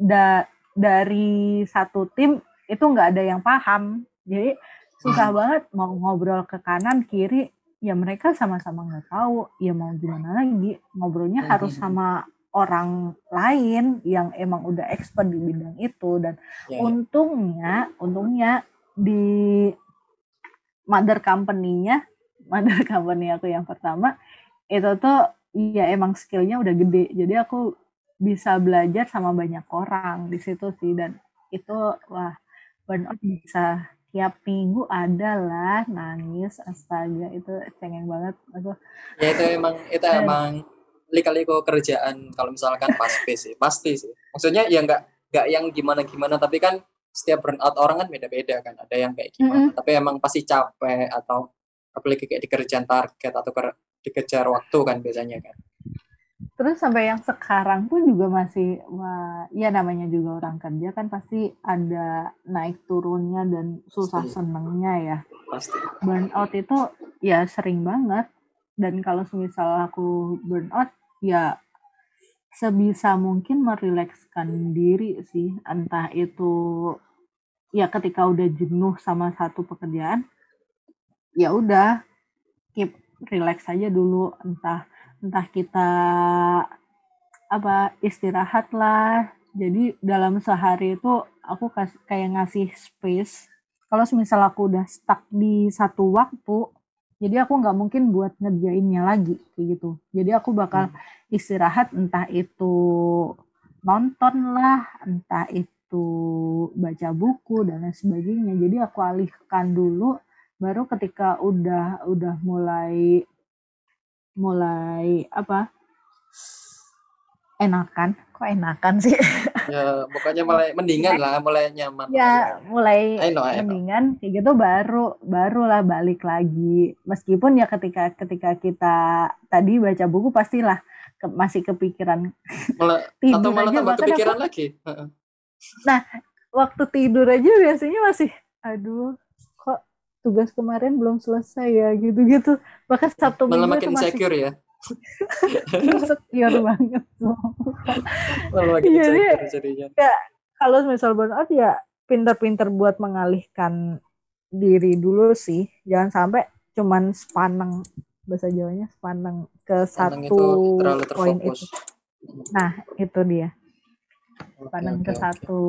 da dari satu tim itu nggak ada yang paham jadi susah hmm. banget mau ngobrol ke kanan kiri ya mereka sama-sama nggak tahu ya mau gimana lagi ngobrolnya hmm. harus sama orang lain yang emang udah expert di bidang itu dan yeah, ya. untungnya untungnya di mother company-nya mother company aku yang pertama itu tuh ya emang skillnya udah gede. Jadi aku bisa belajar sama banyak orang di situ sih. Dan itu wah burnout bisa tiap minggu ada lah nangis. Astaga itu cengeng banget. Aku ya itu emang itu emang lika-liku kerjaan kalau misalkan pas sih pasti sih. Maksudnya ya nggak nggak yang gimana gimana tapi kan setiap burnout orang kan beda-beda kan. Ada yang kayak gimana mm -hmm. tapi emang pasti capek atau apalagi kayak dikerjaan target atau dikejar waktu kan biasanya kan. Terus sampai yang sekarang pun juga masih wah ya namanya juga orang kerja kan pasti ada naik turunnya dan susah pasti. senengnya ya. Pasti. Burnout itu ya sering banget. Dan kalau misal aku burnout ya sebisa mungkin merilekskan diri sih. Entah itu ya ketika udah jenuh sama satu pekerjaan ya udah keep relax aja dulu entah entah kita apa istirahat lah. Jadi dalam sehari itu aku kayak ngasih space. Kalau misal aku udah stuck di satu waktu jadi aku nggak mungkin buat ngerjainnya lagi kayak gitu. Jadi aku bakal hmm. istirahat entah itu nonton lah, entah itu baca buku dan lain sebagainya. Jadi aku alihkan dulu baru ketika udah udah mulai mulai apa enakan. Kok enakan sih? Ya pokoknya mulai mendingan lah mulai nyaman ya mulai I know, I know. mendingan kayak gitu baru barulah balik lagi. Meskipun ya ketika ketika kita tadi baca buku pastilah ke, masih kepikiran malah, tidur atau malah aja, tambah kepikiran aku, lagi. Nah waktu tidur aja biasanya masih aduh tugas kemarin belum selesai ya gitu-gitu bahkan sabtu malah makin masih, secure ya secure banget tuh malah makin Jadi, secure jadinya ya kalau misal burnout ya pinter-pinter buat mengalihkan diri dulu sih jangan sampai cuman sepaneng bahasa Jawanya sepandang ke satu poin itu. Nah, itu dia. Sepandang okay, ke okay. satu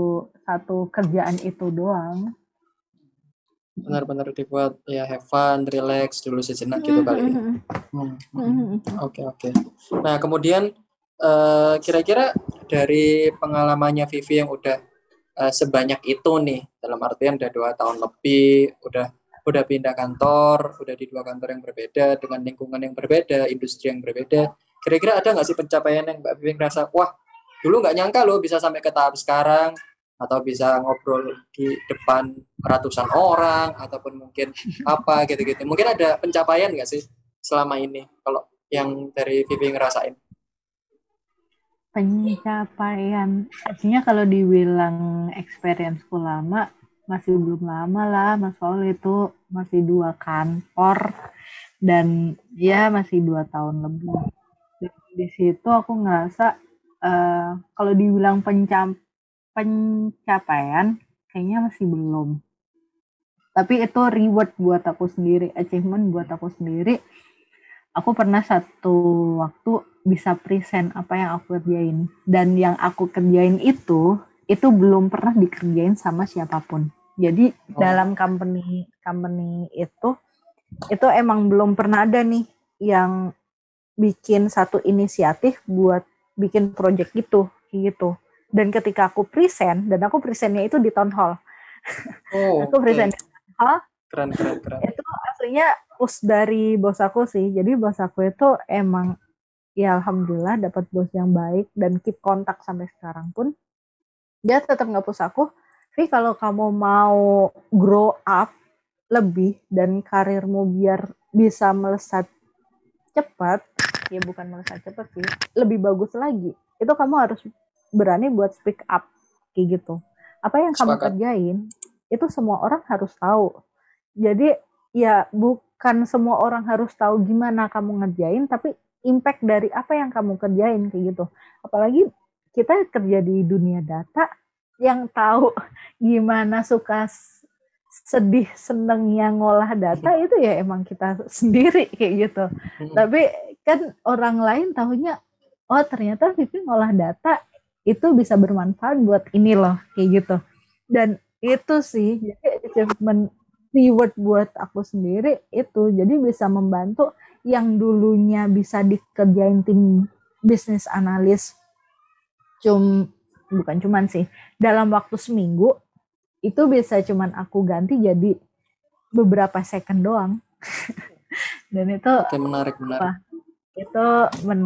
satu kerjaan itu doang. Benar-benar dibuat ya have fun, relax dulu sejenak gitu kali ya. Hmm, hmm, hmm. Oke, oke. Nah, kemudian uh, kira-kira dari pengalamannya Vivi yang udah uh, sebanyak itu nih, dalam artian udah dua tahun lebih, udah udah pindah kantor, udah di dua kantor yang berbeda, dengan lingkungan yang berbeda, industri yang berbeda. Kira-kira ada nggak sih pencapaian yang Mbak Vivi ngerasa, wah dulu nggak nyangka loh bisa sampai ke tahap sekarang, atau bisa ngobrol di depan ratusan orang, ataupun mungkin apa gitu-gitu. Mungkin ada pencapaian nggak sih selama ini, kalau yang dari Vivi ngerasain? Pencapaian, artinya kalau dibilang experienceku lama, masih belum lama lah Mas Paul itu masih dua kantor dan ya masih dua tahun lebih di situ aku ngerasa uh, kalau dibilang pencap pencapaian kayaknya masih belum tapi itu reward buat aku sendiri achievement buat aku sendiri aku pernah satu waktu bisa present apa yang aku kerjain dan yang aku kerjain itu itu belum pernah dikerjain sama siapa pun jadi oh. dalam company company itu itu emang belum pernah ada nih yang bikin satu inisiatif buat bikin project gitu gitu. Dan ketika aku present dan aku presentnya itu di town hall. Oh, aku present okay. di town hall. Keren keren keren. Itu aslinya us dari bos aku sih. Jadi bos aku itu emang ya alhamdulillah dapat bos yang baik dan keep kontak sampai sekarang pun dia tetap nggak push aku tapi kalau kamu mau grow up lebih dan karirmu biar bisa melesat cepat, ya bukan melesat cepat sih, lebih bagus lagi. Itu kamu harus berani buat speak up kayak gitu. Apa yang kamu kerjain itu semua orang harus tahu. Jadi ya bukan semua orang harus tahu gimana kamu ngerjain, tapi impact dari apa yang kamu kerjain kayak gitu. Apalagi kita kerja di dunia data, yang tahu gimana suka sedih senengnya ngolah data itu ya emang kita sendiri kayak gitu. Hmm. Tapi kan orang lain tahunya oh ternyata Vivi ngolah data itu bisa bermanfaat buat ini loh kayak gitu. Dan itu sih jadi achievement reward buat aku sendiri itu jadi bisa membantu yang dulunya bisa dikerjain tim bisnis analis cum bukan cuman sih dalam waktu seminggu itu bisa cuman aku ganti jadi beberapa second doang. Dan itu Oke, menarik menarik. apa, itu men,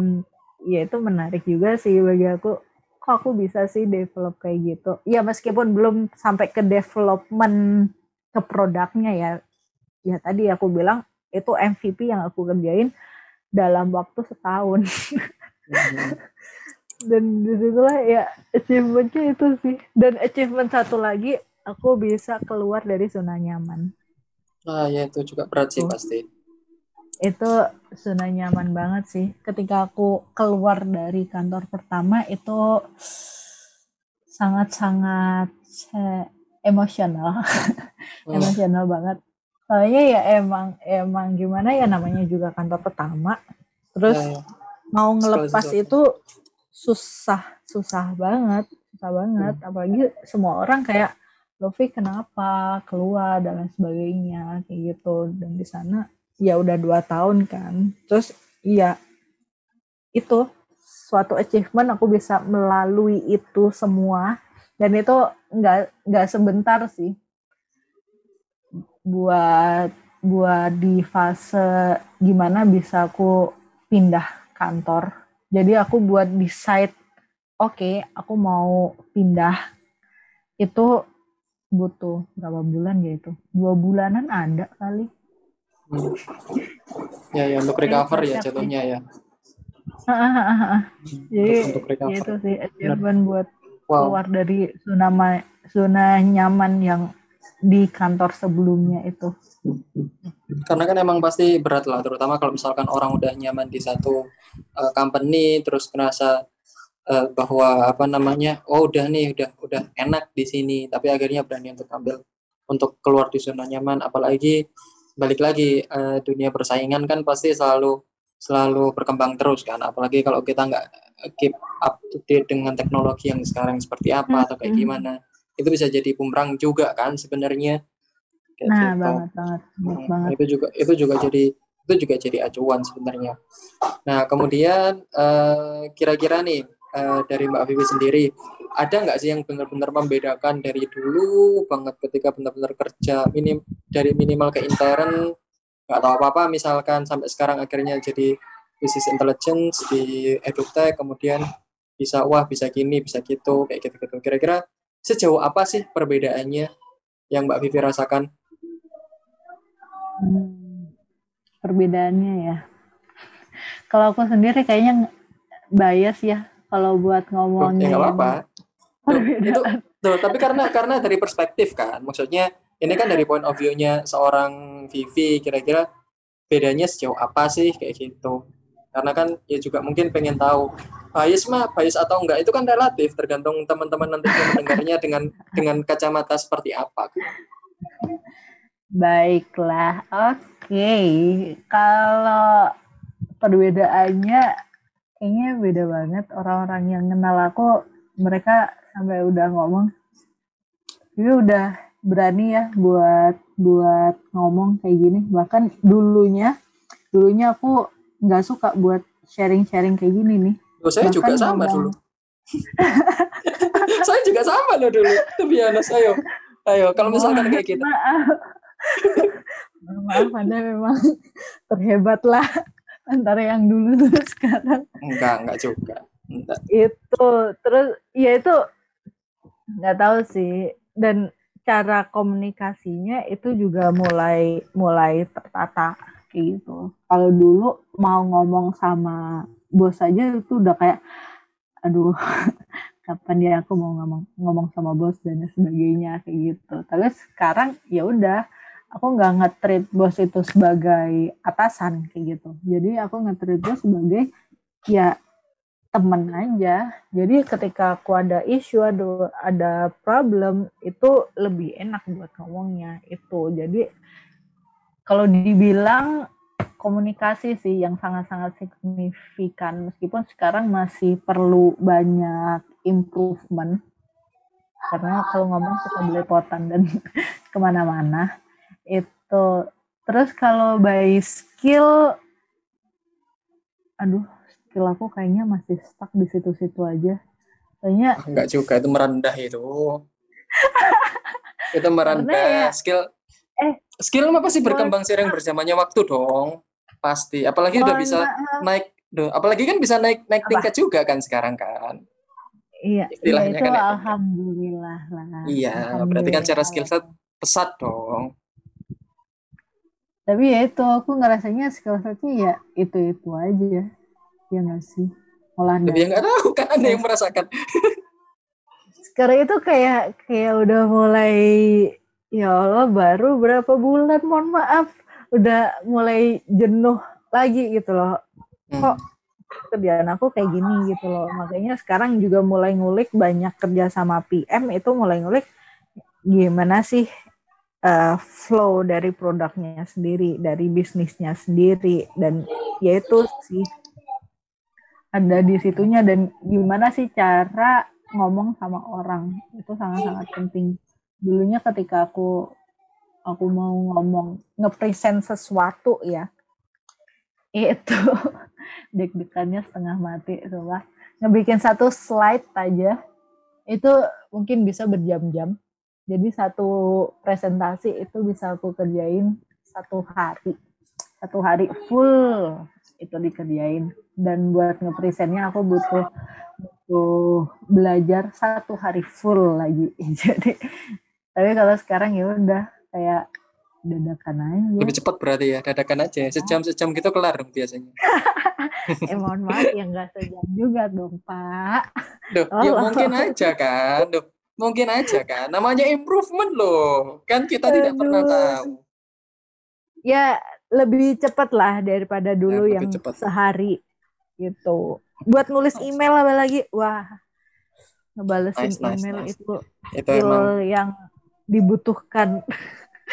ya itu menarik juga sih bagi aku kok aku bisa sih develop kayak gitu? Ya meskipun belum sampai ke development ke produknya ya. Ya tadi aku bilang itu MVP yang aku kerjain dalam waktu setahun. Mm-hmm. dan di situlah ya achievementnya itu sih. Dan achievement satu lagi aku bisa keluar dari zona nyaman. Ah ya itu juga berat sih pasti itu zona nyaman banget sih. Ketika aku keluar dari kantor pertama itu sangat-sangat emosional, hmm. emosional banget. Soalnya ya emang emang gimana ya namanya juga kantor pertama. Terus ya, ya. mau ngelepas itu susah, susah banget, susah banget. Hmm. Apalagi semua orang kayak Lofi kenapa keluar dan lain sebagainya kayak gitu. Dan di sana ya udah dua tahun kan. Terus iya itu suatu achievement aku bisa melalui itu semua. Dan itu nggak nggak sebentar sih. Buat buat di fase gimana bisa aku pindah kantor. Jadi aku buat decide oke okay, aku mau pindah. Itu butuh berapa bulan ya itu? Dua bulanan ada kali Hmm. Ya, ya untuk recover ya jatuhnya ya. Jadi untuk recover. itu sih achievement buat wow. keluar dari zona zona nyaman yang di kantor sebelumnya itu. Karena kan emang pasti berat lah, terutama kalau misalkan orang udah nyaman di satu uh, company, terus merasa uh, bahwa apa namanya, oh udah nih, udah udah enak di sini, tapi akhirnya berani untuk ambil untuk keluar di zona nyaman, apalagi balik lagi uh, dunia persaingan kan pasti selalu selalu berkembang terus kan. Apalagi kalau kita nggak keep up to date dengan teknologi yang sekarang seperti apa atau kayak gimana itu bisa jadi bumerang juga kan sebenarnya. Nah gitu. banget banget, hmm, banget. itu juga itu juga jadi itu juga jadi acuan sebenarnya. Nah kemudian uh, kira-kira nih uh, dari Mbak Vivi sendiri ada nggak sih yang benar-benar membedakan dari dulu banget ketika benar-benar kerja minim dari minimal ke intern nggak tahu apa-apa misalkan sampai sekarang akhirnya jadi business intelligence di edutech kemudian bisa wah bisa gini bisa gitu kayak gitu gitu kira-kira sejauh apa sih perbedaannya yang Mbak Vivi rasakan? Hmm, perbedaannya ya. Kalau aku sendiri kayaknya bias ya kalau buat ngomongin. Ya itu, tuh, tapi karena karena dari perspektif kan, maksudnya ini kan dari point of view-nya seorang Vivi, kira-kira bedanya sejauh apa sih kayak gitu. Karena kan ya juga mungkin pengen tahu bias mah bias atau enggak itu kan relatif tergantung teman-teman nanti mendengarnya dengan dengan kacamata seperti apa. Baiklah, oke. Okay. Kalau perbedaannya kayaknya beda banget orang-orang yang kenal aku mereka sampai udah ngomong ini udah berani ya buat buat ngomong kayak gini. Bahkan dulunya dulunya aku nggak suka buat sharing-sharing kayak gini nih. Oh, saya bahkan juga sama ngomong. dulu. Saya juga sama loh dulu tuh biasa ayo ayo kalau misalkan kayak gitu. maaf. Maaf anda memang terhebat lah antara yang dulu dan sekarang. Enggak enggak juga. Itu terus ya itu nggak tahu sih. Dan cara komunikasinya itu juga mulai mulai tertata kayak gitu. Kalau dulu mau ngomong sama bos aja itu udah kayak aduh kapan ya aku mau ngomong ngomong sama bos dan sebagainya kayak gitu. Tapi sekarang ya udah aku nggak ngetrit bos itu sebagai atasan kayak gitu. Jadi aku ngetrit bos sebagai ya temen aja. Jadi ketika aku ada isu, ada ada problem, itu lebih enak buat ngomongnya itu. Jadi kalau dibilang komunikasi sih yang sangat-sangat signifikan meskipun sekarang masih perlu banyak improvement karena kalau ngomong suka belepotan dan ke mana-mana itu terus kalau by skill aduh skill aku kayaknya masih stuck di situ-situ aja. Kayaknya ah, enggak juga itu merendah itu. itu merendah ya, skill. Eh, skill mah pasti berkembang seiring berjalannya waktu dong. Pasti. Apalagi udah bisa naik Duh, apalagi kan bisa naik naik Apa? tingkat juga kan sekarang kan. Iya, iya Istilahnya itu kan ya. alhamdulillah lah. Iya, berarti kan secara skill set Alhamdulillah. pesat dong. Tapi ya itu aku ngerasanya skill setnya ya itu-itu aja. Ya nggak sih? Olah Tapi ya nggak tahu kan anda yang Iya. merasakan. Sekarang itu kayak kayak udah mulai ya Allah baru berapa bulan mohon maaf udah mulai jenuh lagi gitu loh. Hmm. Kok kerjaan aku kayak gini gitu loh. Makanya sekarang juga mulai ngulik banyak kerja sama PM itu mulai ngulik gimana sih uh, flow dari produknya sendiri, dari bisnisnya sendiri dan yaitu sih ada di situnya dan gimana sih cara ngomong sama orang? Itu sangat-sangat penting. Dulunya ketika aku aku mau ngomong ngepresent sesuatu ya itu deg-degannya setengah mati coba. Ngebikin satu slide aja itu mungkin bisa berjam-jam. Jadi satu presentasi itu bisa aku kerjain satu hari. Satu hari full itu dikerjain dan buat ngepresentnya aku butuh butuh belajar satu hari full lagi jadi tapi kalau sekarang ya udah kayak dadakan aja Lebih cepat berarti ya, dadakan aja. Sejam sejam gitu kelar dong biasanya. eh mohon maaf ya nggak sejam juga dong pak Duh, ya mungkin aja kan. Duh, mungkin aja kan. Namanya improvement loh. Kan kita tidak pernah Aduh. tahu. ya lebih cepat lah daripada dulu lebih yang cepat. sehari gitu. Buat nulis email apa lagi wah ngebalesin Nice, nice, email nice. itu Itu emang yang dibutuhkan.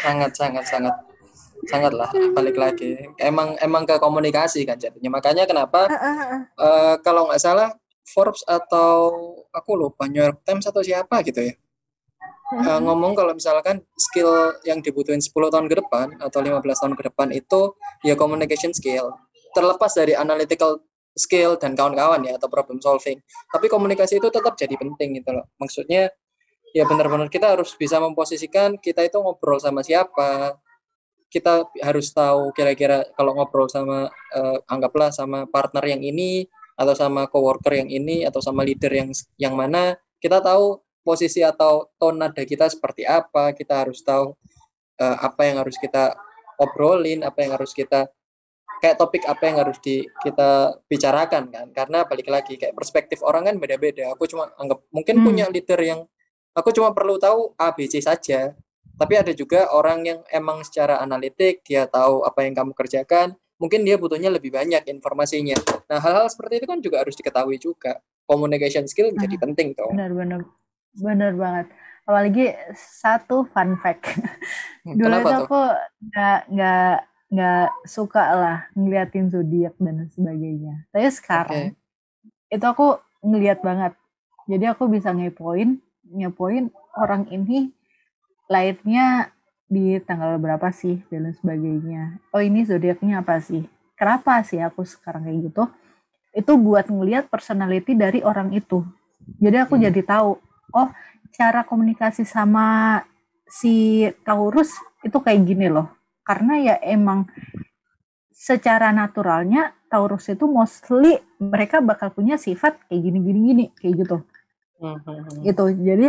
Sangat sangat sangat sangat lah balik lagi. Emang emang ke komunikasi kan jadinya. Makanya kenapa eh, kalau nggak salah Forbes atau aku lupa New York Times atau siapa gitu ya eh, ngomong kalau misalkan skill yang dibutuhin 10 tahun ke depan atau 15 tahun ke depan itu ya communication skill. Terlepas dari analytical skill dan kawan-kawan ya atau problem solving. Tapi komunikasi itu tetap jadi penting gitu loh. Maksudnya ya benar-benar kita harus bisa memposisikan kita itu ngobrol sama siapa. Kita harus tahu kira-kira kalau ngobrol sama eh, anggaplah sama partner yang ini atau sama coworker yang ini atau sama leader yang yang mana kita tahu posisi atau tone nada kita seperti apa kita harus tahu eh, apa yang harus kita obrolin apa yang harus kita kayak topik apa yang harus di kita bicarakan kan. Karena balik lagi kayak perspektif orang kan beda-beda. Aku cuma anggap mungkin Hmm. punya leader yang aku cuma perlu tahu A B C saja. Tapi ada juga orang yang emang secara analitik dia tahu apa yang kamu kerjakan mungkin dia butuhnya lebih banyak informasinya. Nah hal-hal seperti itu kan juga harus diketahui juga. Communication skill menjadi Ah, penting toh. benar-benar benar banget. Apalagi satu fun fact. Hmm, dulu kenapa itu tuh? aku nggak nggak nggak suka lah ngeliatin zodiak dan sebagainya. Tapi sekarang itu aku ngeliat banget. Jadi aku bisa ngepoin ngepoin orang ini lahirnya di tanggal berapa sih dan sebagainya. Oh ini zodiaknya apa sih? Kenapa sih aku sekarang kayak gitu? Itu buat ngeliat personality dari orang itu. Jadi aku Hmm. jadi tahu oh cara komunikasi sama si Taurus itu kayak gini loh. Karena ya emang secara naturalnya Taurus itu mostly mereka bakal punya sifat kayak gini gini gini kayak gitu. Hmm, hmm, hmm. gitu. Jadi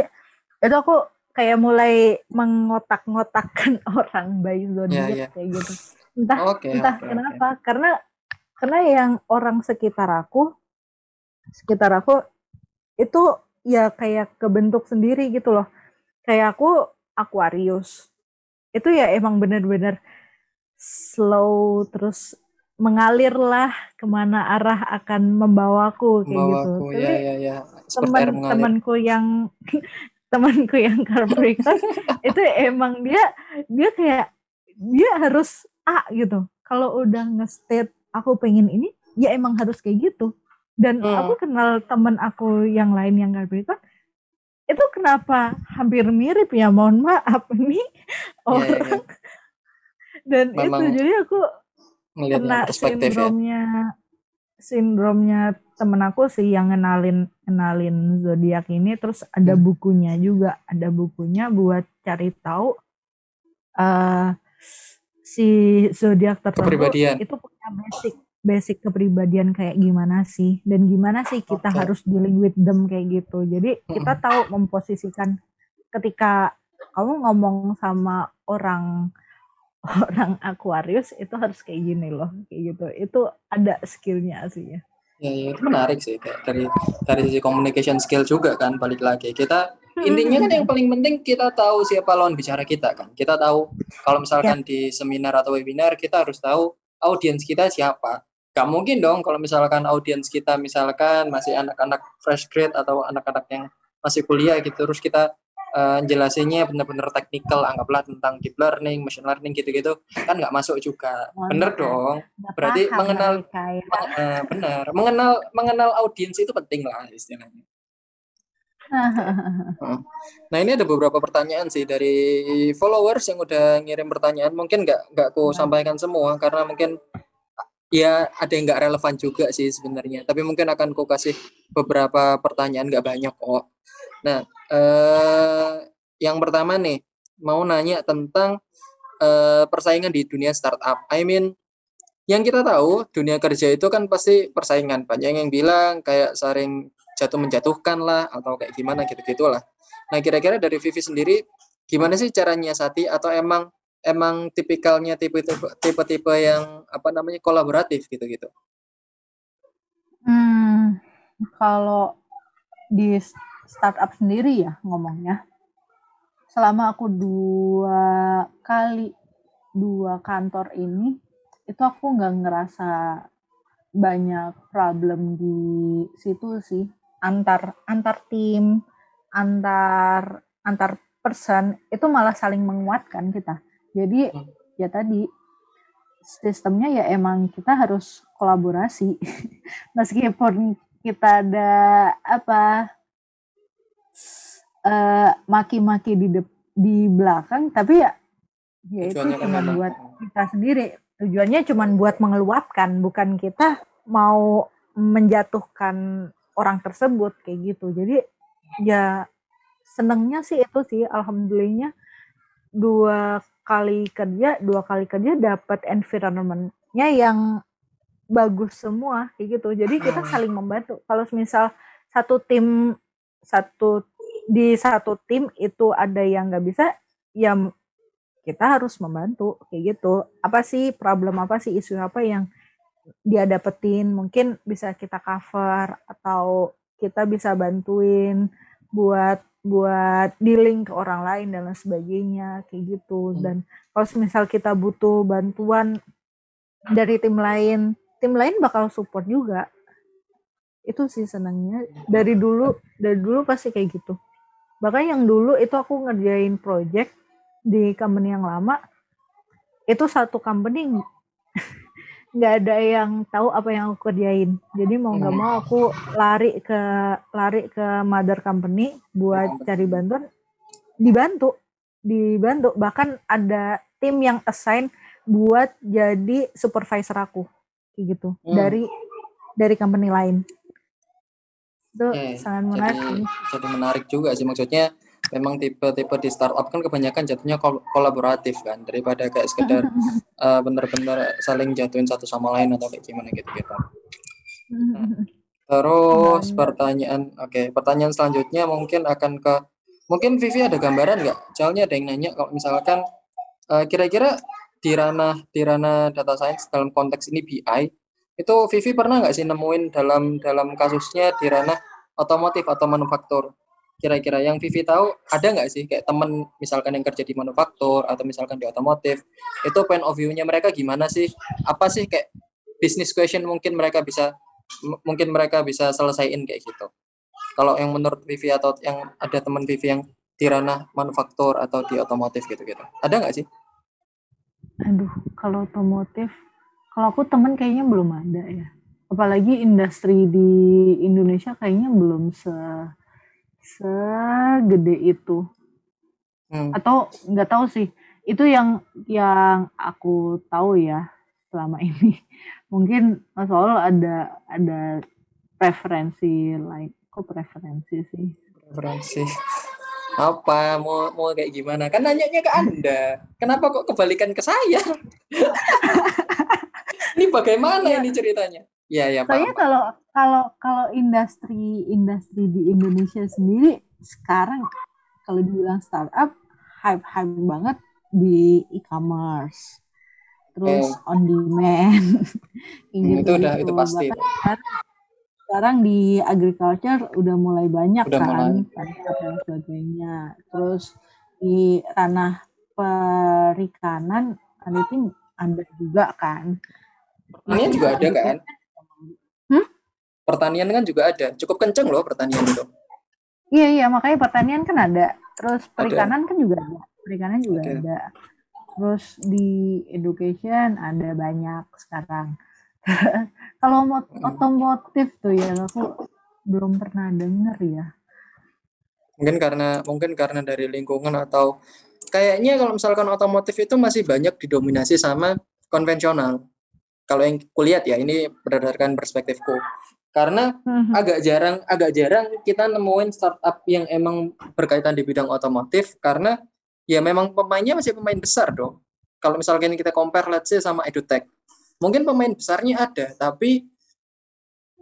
itu aku kayak mulai mengotak-ngotakkan orang by zodiak Ya, ya. kayak gitu. Entah Oke, entah oke, kenapa karena karena yang orang sekitar aku sekitar aku itu ya kayak kebentuk sendiri gitu loh. Kayak aku Aquarius. Itu ya emang bener-bener slow terus mengalir lah ke mana arah akan membawaku kayak gitu. Membawaku, tapi ya ya. Ya teman-temanku yang temanku yang Capricorn itu emang dia dia kayak dia harus A gitu. Kalau udah nge-state aku pengen ini ya emang harus kayak gitu dan Hmm. aku kenal temen aku yang lain yang Capricorn itu kenapa hampir mirip ya mohon maaf ini Iya, iya, orang. Dan itu Memang jadi aku kena ya. sindromnya sindromnya temen aku sih yang ngenalin ngenalin zodiak ini. Terus ada Hmm. bukunya juga ada bukunya buat cari tahu eh si zodiak tertentu itu punya basic basic kepribadian kayak gimana sih dan gimana sih kita okay. harus dealing with them kayak gitu. Jadi kita tahu memposisikan ketika kamu ngomong sama orang orang Aquarius itu harus kayak gini loh, kayak gitu. Itu ada skillnya sih ya. Ya, ya itu menarik sih kayak dari dari sisi communication skill juga kan balik lagi kita intinya kan yang paling penting kita tahu siapa lawan bicara kita kan kita tahu kalau misalkan ya. di seminar atau webinar kita harus tahu audiens kita siapa Gak mungkin dong kalau misalkan audiens kita misalkan masih anak-anak fresh grade atau anak-anak yang masih kuliah gitu terus kita uh, jelasinnya benar-benar teknikal anggaplah tentang deep learning, machine learning gitu-gitu kan nggak masuk juga. Oh, bener dong. Berarti mengenal uh, benar, mengenal mengenal audiens itu penting lah istilahnya. Nah ini ada beberapa pertanyaan sih dari followers yang udah ngirim pertanyaan. Mungkin nggak nggak aku nah. sampaikan semua karena mungkin ya ada yang nggak relevan juga sih sebenarnya. Tapi mungkin akan ku kasih beberapa pertanyaan nggak banyak kok. Nah eh, yang pertama nih mau nanya tentang eh, persaingan di dunia startup. I mean yang kita tahu dunia kerja itu kan pasti persaingan. Banyak yang bilang kayak saring jatuh menjatuhkan lah atau kayak gimana gitu gitulah nah kira-kira dari Vivi sendiri gimana sih caranya Sati atau emang emang tipikalnya tipe-tipe yang apa namanya kolaboratif gitu-gitu? Hmm, kalau di startup sendiri ya ngomongnya, selama aku dua kali dua kantor ini, itu aku nggak ngerasa banyak problem di situ sih antar antar tim antar antar person itu malah saling menguatkan kita jadi hmm. ya tadi sistemnya ya emang kita harus kolaborasi. Meskipun kita ada apa uh, maki-maki di de di belakang tapi ya ya itu cuma buat kita sendiri. Tujuannya cuma buat mengeluapkan, bukan kita mau menjatuhkan orang tersebut kayak gitu. Jadi ya senengnya sih itu sih alhamdulillahnya dua kali kerja dua kali kerja dapat environmentnya yang bagus semua kayak gitu. Jadi kita hmm. saling membantu. Kalau misal satu tim satu di satu tim itu ada yang nggak bisa ya kita harus membantu kayak gitu. Apa sih problem apa sih isu apa yang dia dapetin? Mungkin bisa kita cover atau kita bisa bantuin buat buat dealing ke orang lain dan lain sebagainya kayak gitu. Hmm. dan kalau misal kita butuh bantuan dari tim lain tim lain bakal support juga. Itu sih senangnya. Dari dulu dari dulu pasti kayak gitu. Bahkan yang dulu itu aku ngerjain project di company yang lama itu satu company nggak ada yang tahu apa yang aku kerjain. Jadi mau nggak mau aku lari ke lari ke mother company buat cari bantuan. Dibantu, dibantu. Bahkan ada tim yang assign buat jadi supervisor aku, kayak gitu hmm. dari dari company lain. Itu eh, sangat menarik. Jadi, jadi menarik juga sih maksudnya memang tipe-tipe di startup kan kebanyakan jatuhnya kol kolaboratif kan daripada kayak sekedar uh, bener-bener saling jatuhin satu sama lain atau kayak gimana gitu gitu. Nah, terus pertanyaan, oke okay, pertanyaan selanjutnya mungkin akan ke mungkin Vivi ada gambaran nggak? Soalnya ada yang nanya kalau misalkan uh, kira-kira di ranah di ranah data science dalam konteks ini BI itu Vivi pernah nggak sih nemuin dalam dalam kasusnya di ranah otomotif atau manufaktur kira-kira yang Vivi tahu ada nggak sih kayak temen misalkan yang kerja di manufaktur atau misalkan di otomotif itu point of view-nya mereka gimana sih? Apa sih kayak business question mungkin mereka bisa mungkin mereka bisa selesaiin kayak gitu? Kalau yang menurut Vivi atau yang ada teman Vivi yang di ranah manufaktur atau di otomotif gitu-gitu ada nggak sih? Aduh kalau otomotif kalau aku temen kayaknya belum ada ya. Apalagi industri di Indonesia kayaknya belum se segede itu. Hmm. atau nggak tahu sih itu yang yang aku tahu ya selama ini. Mungkin Mas Ol ada ada preferensi lain. Kok preferensi sih? Preferensi. Apa? Mau mau kayak gimana? Kan nanyanya ke anda. Kenapa kok kebalikan ke saya? Ini bagaimana Iya. ini ceritanya? Ya ya Soalnya kalau kalau kalau industri industri di Indonesia sendiri sekarang kalau dibilang startup hype hype banget di e-commerce. Terus on demand. Hmm, gitu itu udah itu pasti. Bahkan sekarang di agriculture udah mulai banyak Udah kan mulai. dan sebagainya. Terus di ranah perikanan itu ada juga kan. Pertanian juga ada kan? Pertanian kan juga ada. Cukup kenceng loh pertanian itu. Iya iya makanya pertanian kan ada, terus perikanan kan juga ada, perikanan juga Ada. ada. Terus di education ada banyak sekarang. Kalau mau Hmm. otomotif tuh ya aku belum pernah denger ya. Mungkin karena mungkin karena dari lingkungan atau kayaknya kalau misalkan otomotif itu masih banyak didominasi sama konvensional. Kalau yang kulihat ya ini berdasarkan perspektifku. Karena Hmm. agak jarang agak jarang kita nemuin startup yang emang berkaitan di bidang otomotif karena ya memang pemainnya masih pemain besar dong. Kalau misalkan kita compare let's say sama edutech. Mungkin pemain besarnya ada tapi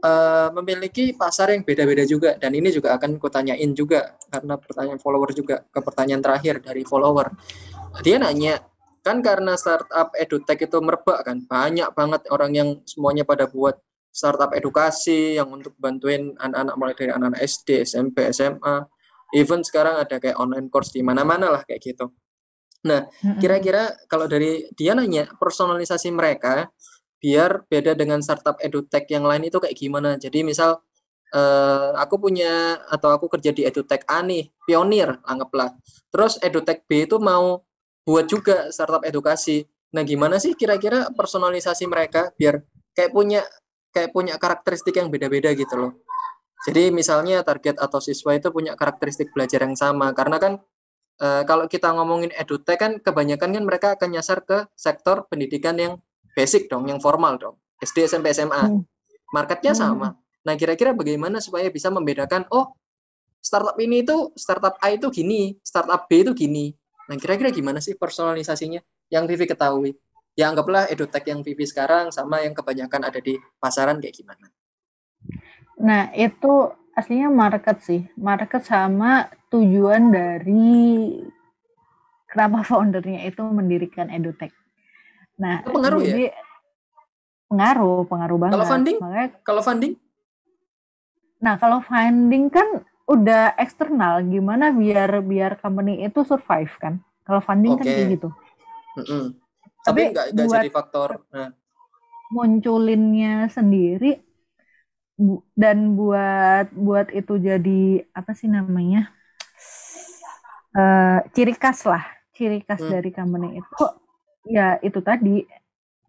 eh, memiliki pasar yang beda-beda juga dan ini juga akan kutanyain juga karena pertanyaan follower juga ke pertanyaan terakhir dari follower. Dia nanya kan karena startup edutech itu merebak kan banyak banget orang yang semuanya pada buat startup edukasi yang untuk bantuin anak-anak mulai dari anak-anak SD, SMP, SMA, even sekarang ada kayak online course di mana-mana lah kayak gitu. Nah, kira-kira kalau dari dia nanya personalisasi mereka biar beda dengan startup edutech yang lain itu kayak gimana. Jadi misal eh, aku punya atau aku kerja di edutech A nih, pionir anggaplah. Terus edutech B itu mau buat juga startup edukasi. Nah, gimana sih kira-kira personalisasi mereka biar kayak punya kayak punya karakteristik yang beda-beda gitu loh. Jadi misalnya target atau siswa itu punya karakteristik belajar yang sama karena kan eh, kalau kita ngomongin edutech kan kebanyakan kan mereka akan nyasar ke sektor pendidikan yang basic dong, yang formal dong. SD, SMP, SMA. Hmm. Marketnya Hmm. sama. Nah, kira-kira bagaimana supaya bisa membedakan oh startup ini itu startup A itu gini, startup B itu gini. Nah, kira-kira gimana sih personalisasinya yang Vivi ketahui? Ya anggaplah edutech yang Vivi sekarang sama yang kebanyakan ada di pasaran kayak gimana? Nah itu aslinya market sih, market sama tujuan dari kenapa foundernya itu mendirikan edutech. Nah Itu pengaruh ya? jadi pengaruh, pengaruh banget. Kalau funding? Makanya Kalau funding? Nah, kalau funding kan udah eksternal, gimana biar biar company itu survive kan? Kalau funding kan Oke. kayak gitu. Mm-mm. Tapi Tapi nggak jadi faktor. Nah, Munculinnya sendiri bu- dan buat buat itu jadi apa sih namanya? Eh, ciri khas lah, ciri khas Hmm. dari company itu ya itu tadi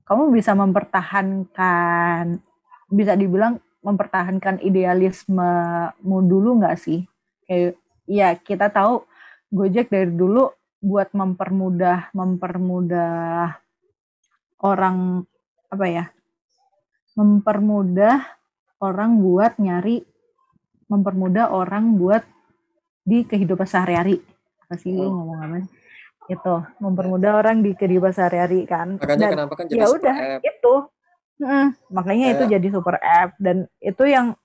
kamu bisa mempertahankan bisa dibilang mempertahankan idealismemu dulu nggak sih? Kayak ya kita tahu Gojek dari dulu buat mempermudah mempermudah orang apa ya? Mempermudah orang buat nyari mempermudah orang buat di kehidupan sehari-hari. Apa sih Hmm. ngomong apa? Itu mempermudah orang di kehidupan sehari-hari kan. makanya Dan kenapa kan jadi ya super udah app. itu Mm, makanya itu jadi super app dan itu yang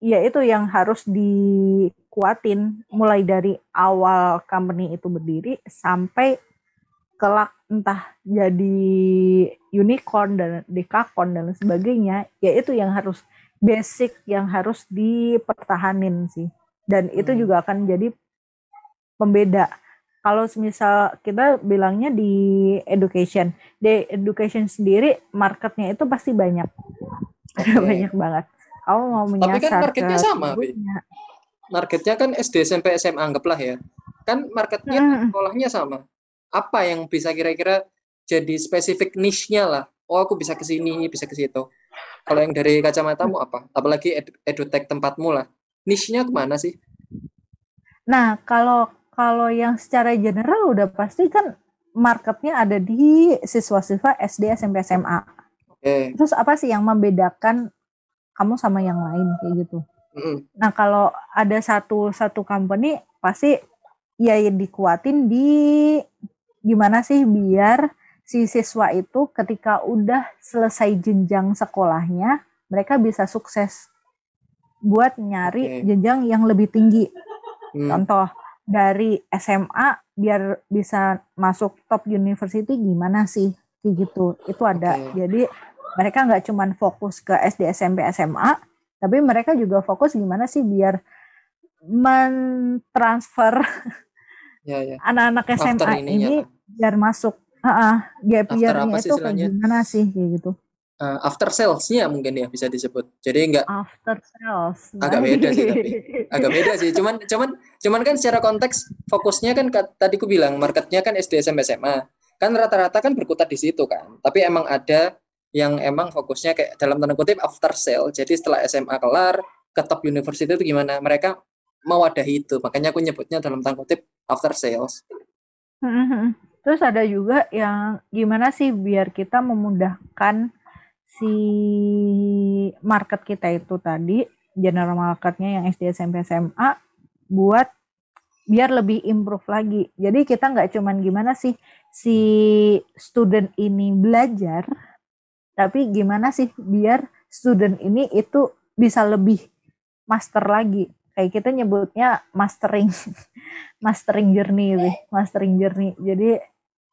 ya itu yang harus dikuatin mulai dari awal company itu berdiri sampai kelak entah jadi unicorn dan dekakon dan sebagainya ya itu yang harus basic yang harus dipertahanin sih dan itu Hmm. juga akan jadi pembeda kalau misal kita bilangnya di education di education sendiri marketnya itu pasti banyak Oke. banyak banget kamu mau Tapi kan menyasar marketnya ke sama, ibunya. Marketnya kan SD, SMP, SMA anggaplah ya. Kan marketnya Mm, sekolahnya sama. Apa yang bisa kira-kira jadi spesifik niche-nya lah? Oh, aku bisa ke sini, bisa ke situ. Kalau yang dari kacamatamu apa? Apalagi ed- edutech tempatmu lah. Niche-nya ke mana sih? Nah, kalau kalau yang secara general udah pasti kan marketnya ada di siswa-siswa SD, SMP, SMA. Oke. Terus apa sih yang membedakan kamu sama yang lain kayak gitu? Mm-mm. Nah, kalau ada satu satu company pasti ya dikuatin di gimana sih biar si siswa itu ketika udah selesai jenjang sekolahnya, mereka bisa sukses buat nyari Oke. jenjang yang lebih tinggi. Hmm, Contoh dari SMA biar bisa masuk top university gimana sih? Kayak gitu. Itu ada. Oke. Jadi mereka nggak cuman fokus ke SD, SMP, SMA, tapi mereka juga fokus gimana sih biar mentransfer ya ya. anak-anak After SMA ininya ini lah. biar masuk. Heeh, gap After year-nya apa sih itu kayak gimana sih kayak gitu. Eh, after sales-nya mungkin ya bisa disebut. Jadi nggak After sales. Agak beda sih, tapi. agak beda sih. Cuman cuman cuman kan secara konteks fokusnya kan tadi ku bilang marketnya kan SD SMP SMA. Kan rata-rata kan berkutat di situ kan. Tapi emang ada yang emang fokusnya kayak dalam tanda kutip after sale. Jadi setelah SMA kelar ke top university itu gimana? Mereka mewadahi itu. Makanya aku nyebutnya dalam tanda kutip after sales. Mhm. Terus ada juga yang gimana sih biar kita memudahkan si market kita itu tadi, general marketnya yang SD, SMP, SMA, buat biar lebih improve lagi. Jadi kita nggak cuman gimana sih si student ini belajar, tapi gimana sih biar student ini itu bisa lebih master lagi. Kayak kita nyebutnya mastering mastering journey sih, mastering journey. Jadi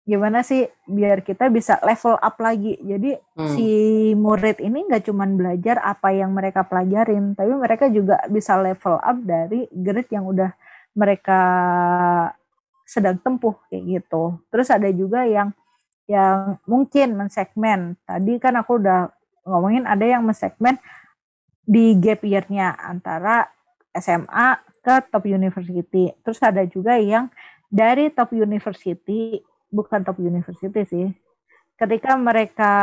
gimana sih biar kita bisa level up lagi. Jadi Hmm. si murid ini nggak cuman belajar apa yang mereka pelajarin, tapi mereka juga bisa level up dari grade yang udah mereka sedang tempuh kayak gitu. Terus ada juga yang yang mungkin mensegmen. Tadi kan aku udah ngomongin ada yang mensegmen di gap year-nya antara SMA ke top university. Terus ada juga yang dari top university, bukan top university sih. Ketika mereka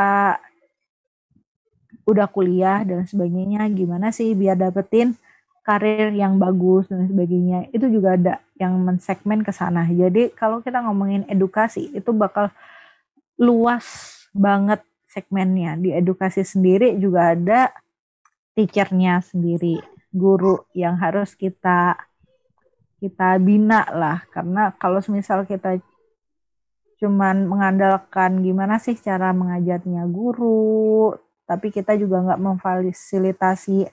udah kuliah dan sebagainya, gimana sih biar dapetin karir yang bagus dan sebagainya. Itu juga ada yang mensegmen ke sana. Jadi kalau kita ngomongin edukasi, itu bakal luas banget segmennya. Di edukasi sendiri juga ada teachernya sendiri, guru yang harus kita kita bina lah. Karena kalau misal kita cuman mengandalkan gimana sih cara mengajarnya guru, tapi kita juga nggak memfasilitasi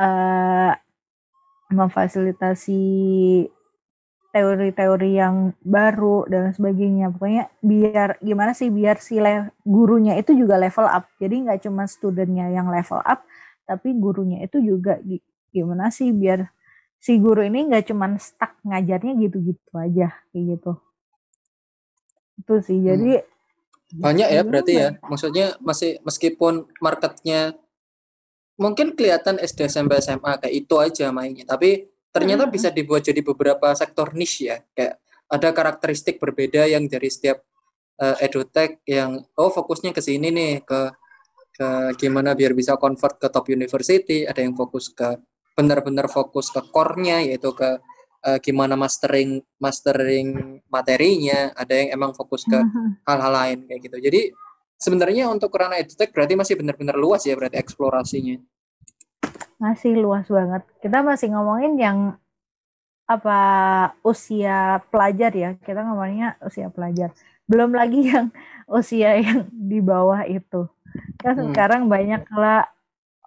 eh, memfasilitasi teori-teori yang baru dan sebagainya. Pokoknya biar gimana sih biar si gurunya itu juga level up. Jadi nggak cuma studentnya yang level up, tapi gurunya itu juga gimana sih biar si guru ini nggak cuma stuck ngajarnya gitu-gitu aja kayak gitu. Itu sih. Jadi Banyak ya berarti ya. Maksudnya masih meskipun marketnya mungkin kelihatan SD SMP SMA kayak itu aja mainnya, tapi ternyata Mm-mm. bisa dibuat jadi beberapa sektor niche ya. Kayak ada karakteristik berbeda yang dari setiap eh, edutech yang oh fokusnya ke sini nih ke ke gimana biar bisa convert ke top university, ada yang fokus ke benar-benar fokus ke core-nya yaitu ke eh, gimana mastering mastering materinya, ada yang emang fokus ke Mhm. hal-hal lain kayak gitu. Jadi sebenarnya untuk ranah edutech berarti masih benar-benar luas ya berarti eksplorasinya. masih luas banget. Kita masih ngomongin yang apa usia pelajar ya. Kita ngomongnya usia pelajar. Belum lagi yang usia yang di bawah itu. Kan Hmm. sekarang banyak lah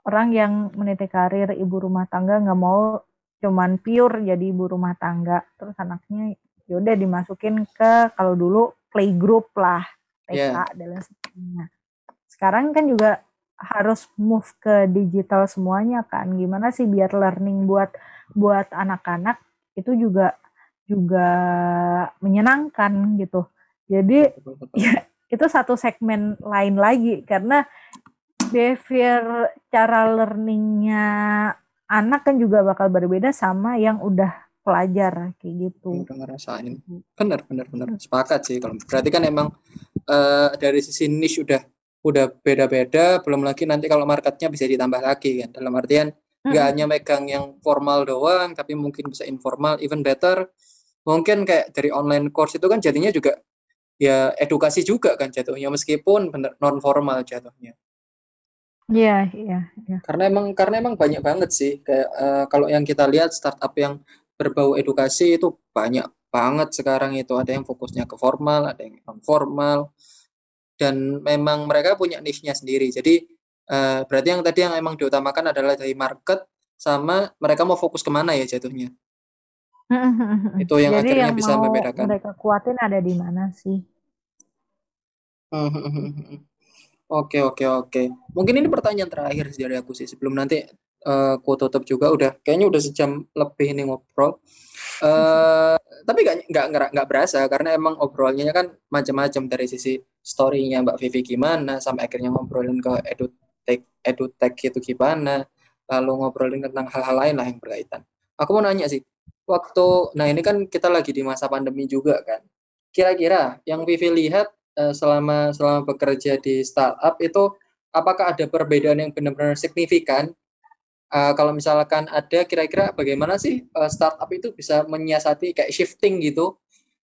orang yang meniti karir ibu rumah tangga nggak mau cuman pure jadi ibu rumah tangga. Terus anaknya yaudah dimasukin ke kalau dulu playgroup lah, TK Yeah. dan lain sebagainya. Sekarang kan juga harus move ke digital semuanya kan. Gimana sih biar learning buat buat anak-anak itu juga juga menyenangkan gitu. Jadi ya itu satu segmen lain lagi karena behavior cara learningnya anak kan juga bakal berbeda sama yang udah pelajar kayak gitu. udah ngerasain. Benar, benar, benar. Sepakat sih kalau berarti kan emang eh, dari sisi niche udah udah beda-beda, belum lagi nanti kalau marketnya bisa ditambah lagi kan. Dalam artian nggak Mm-mm. hanya megang yang formal doang, tapi mungkin bisa informal, even better. Mungkin kayak dari online course itu kan jadinya juga ya edukasi juga kan jatuhnya meskipun bener non formal jatuhnya. Iya, iya, iya. Karena emang karena emang banyak banget sih kayak eh, kalau yang kita lihat startup yang berbau edukasi itu banyak banget sekarang itu ada yang fokusnya ke formal, ada yang non formal. dan memang mereka punya niche-nya sendiri. Jadi uh, berarti yang tadi yang emang diutamakan adalah dari market sama mereka mau fokus ke mana ya jatuhnya. Itu yang Jadi akhirnya yang bisa mau membedakan. mereka kuatin ada di mana sih? Oke oke oke. Mungkin ini pertanyaan terakhir dari aku sih sebelum nanti uh, tutup juga udah kayaknya udah sejam lebih ini ngobrol. Uh, tapi nggak nggak nggak berasa karena emang obrolnya kan macam-macam dari sisi storynya Mbak Vivi gimana sampai akhirnya ngobrolin ke edutech edutech itu gimana lalu ngobrolin tentang hal-hal lain lah yang berkaitan. Aku mau nanya sih waktu nah ini kan kita lagi di masa pandemi juga kan. Kira-kira yang Vivi lihat selama selama bekerja di startup itu apakah ada perbedaan yang benar-benar signifikan? Uh, kalau misalkan ada, kira-kira bagaimana sih uh, startup itu bisa menyiasati kayak shifting gitu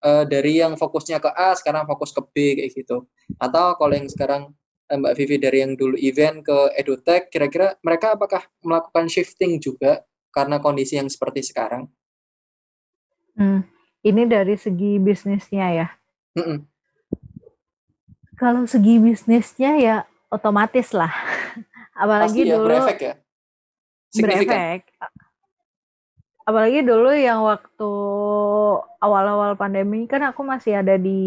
uh, dari yang fokusnya ke A sekarang fokus ke B kayak gitu? Atau kalau yang sekarang Mbak Vivi dari yang dulu event ke edutech, kira-kira mereka apakah melakukan shifting juga karena kondisi yang seperti sekarang? Hmm, ini dari segi bisnisnya ya. Mm -mm. Kalau segi bisnisnya ya otomatis lah. Apalagi Pasti ya, dulu berefek ya. Berefek. Apalagi dulu yang waktu awal-awal pandemi kan aku masih ada di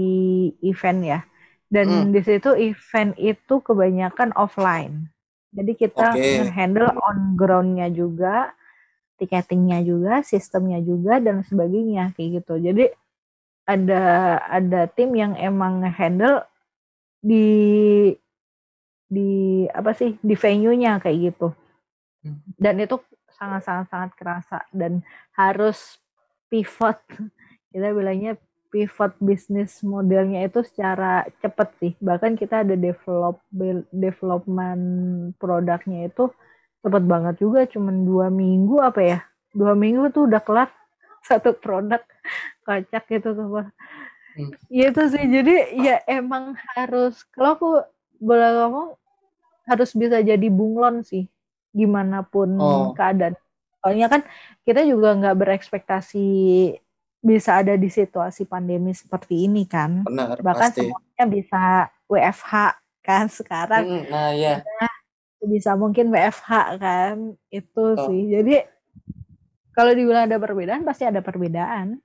event ya. Dan hmm. di situ event itu kebanyakan offline. Jadi kita okay. handle on groundnya juga, tiketingnya juga, sistemnya juga dan sebagainya kayak gitu. Jadi ada ada tim yang emang handle di di apa sih di venue-nya kayak gitu. Hmm. dan itu sangat sangat sangat kerasa dan harus pivot. Kita bilangnya pivot bisnis modelnya itu secara cepat sih. Bahkan kita ada develop development produknya itu cepat banget juga cuman dua minggu apa ya? Dua minggu tuh udah kelar satu produk. Kocak gitu tuh Hmm. Ya itu sih. Jadi ya emang harus kalau aku boleh ngomong harus bisa jadi bunglon sih gimana pun oh. keadaan. Soalnya kan kita juga nggak berekspektasi bisa ada di situasi pandemi seperti ini kan. Benar, Bahkan pasti. semuanya bisa WFH kan sekarang. Hmm, nah ya. Nah, bisa mungkin WFH kan itu oh. sih. Jadi kalau dibilang ada perbedaan pasti ada perbedaan.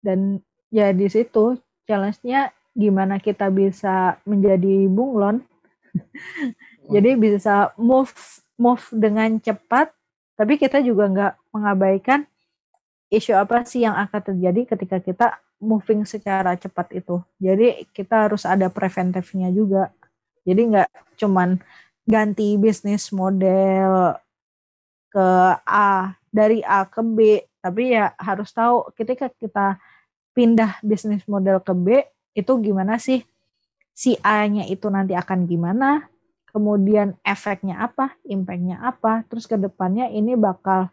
Dan ya di situ challenge-nya gimana kita bisa menjadi bunglon. Jadi bisa move move dengan cepat, tapi kita juga nggak mengabaikan isu apa sih yang akan terjadi ketika kita moving secara cepat itu. Jadi kita harus ada preventifnya juga. Jadi nggak cuman ganti bisnis model ke A dari A ke B, tapi ya harus tahu ketika kita pindah bisnis model ke B itu gimana sih? Si A-nya itu nanti akan gimana? Kemudian efeknya apa? Impactnya apa? Terus ke depannya ini bakal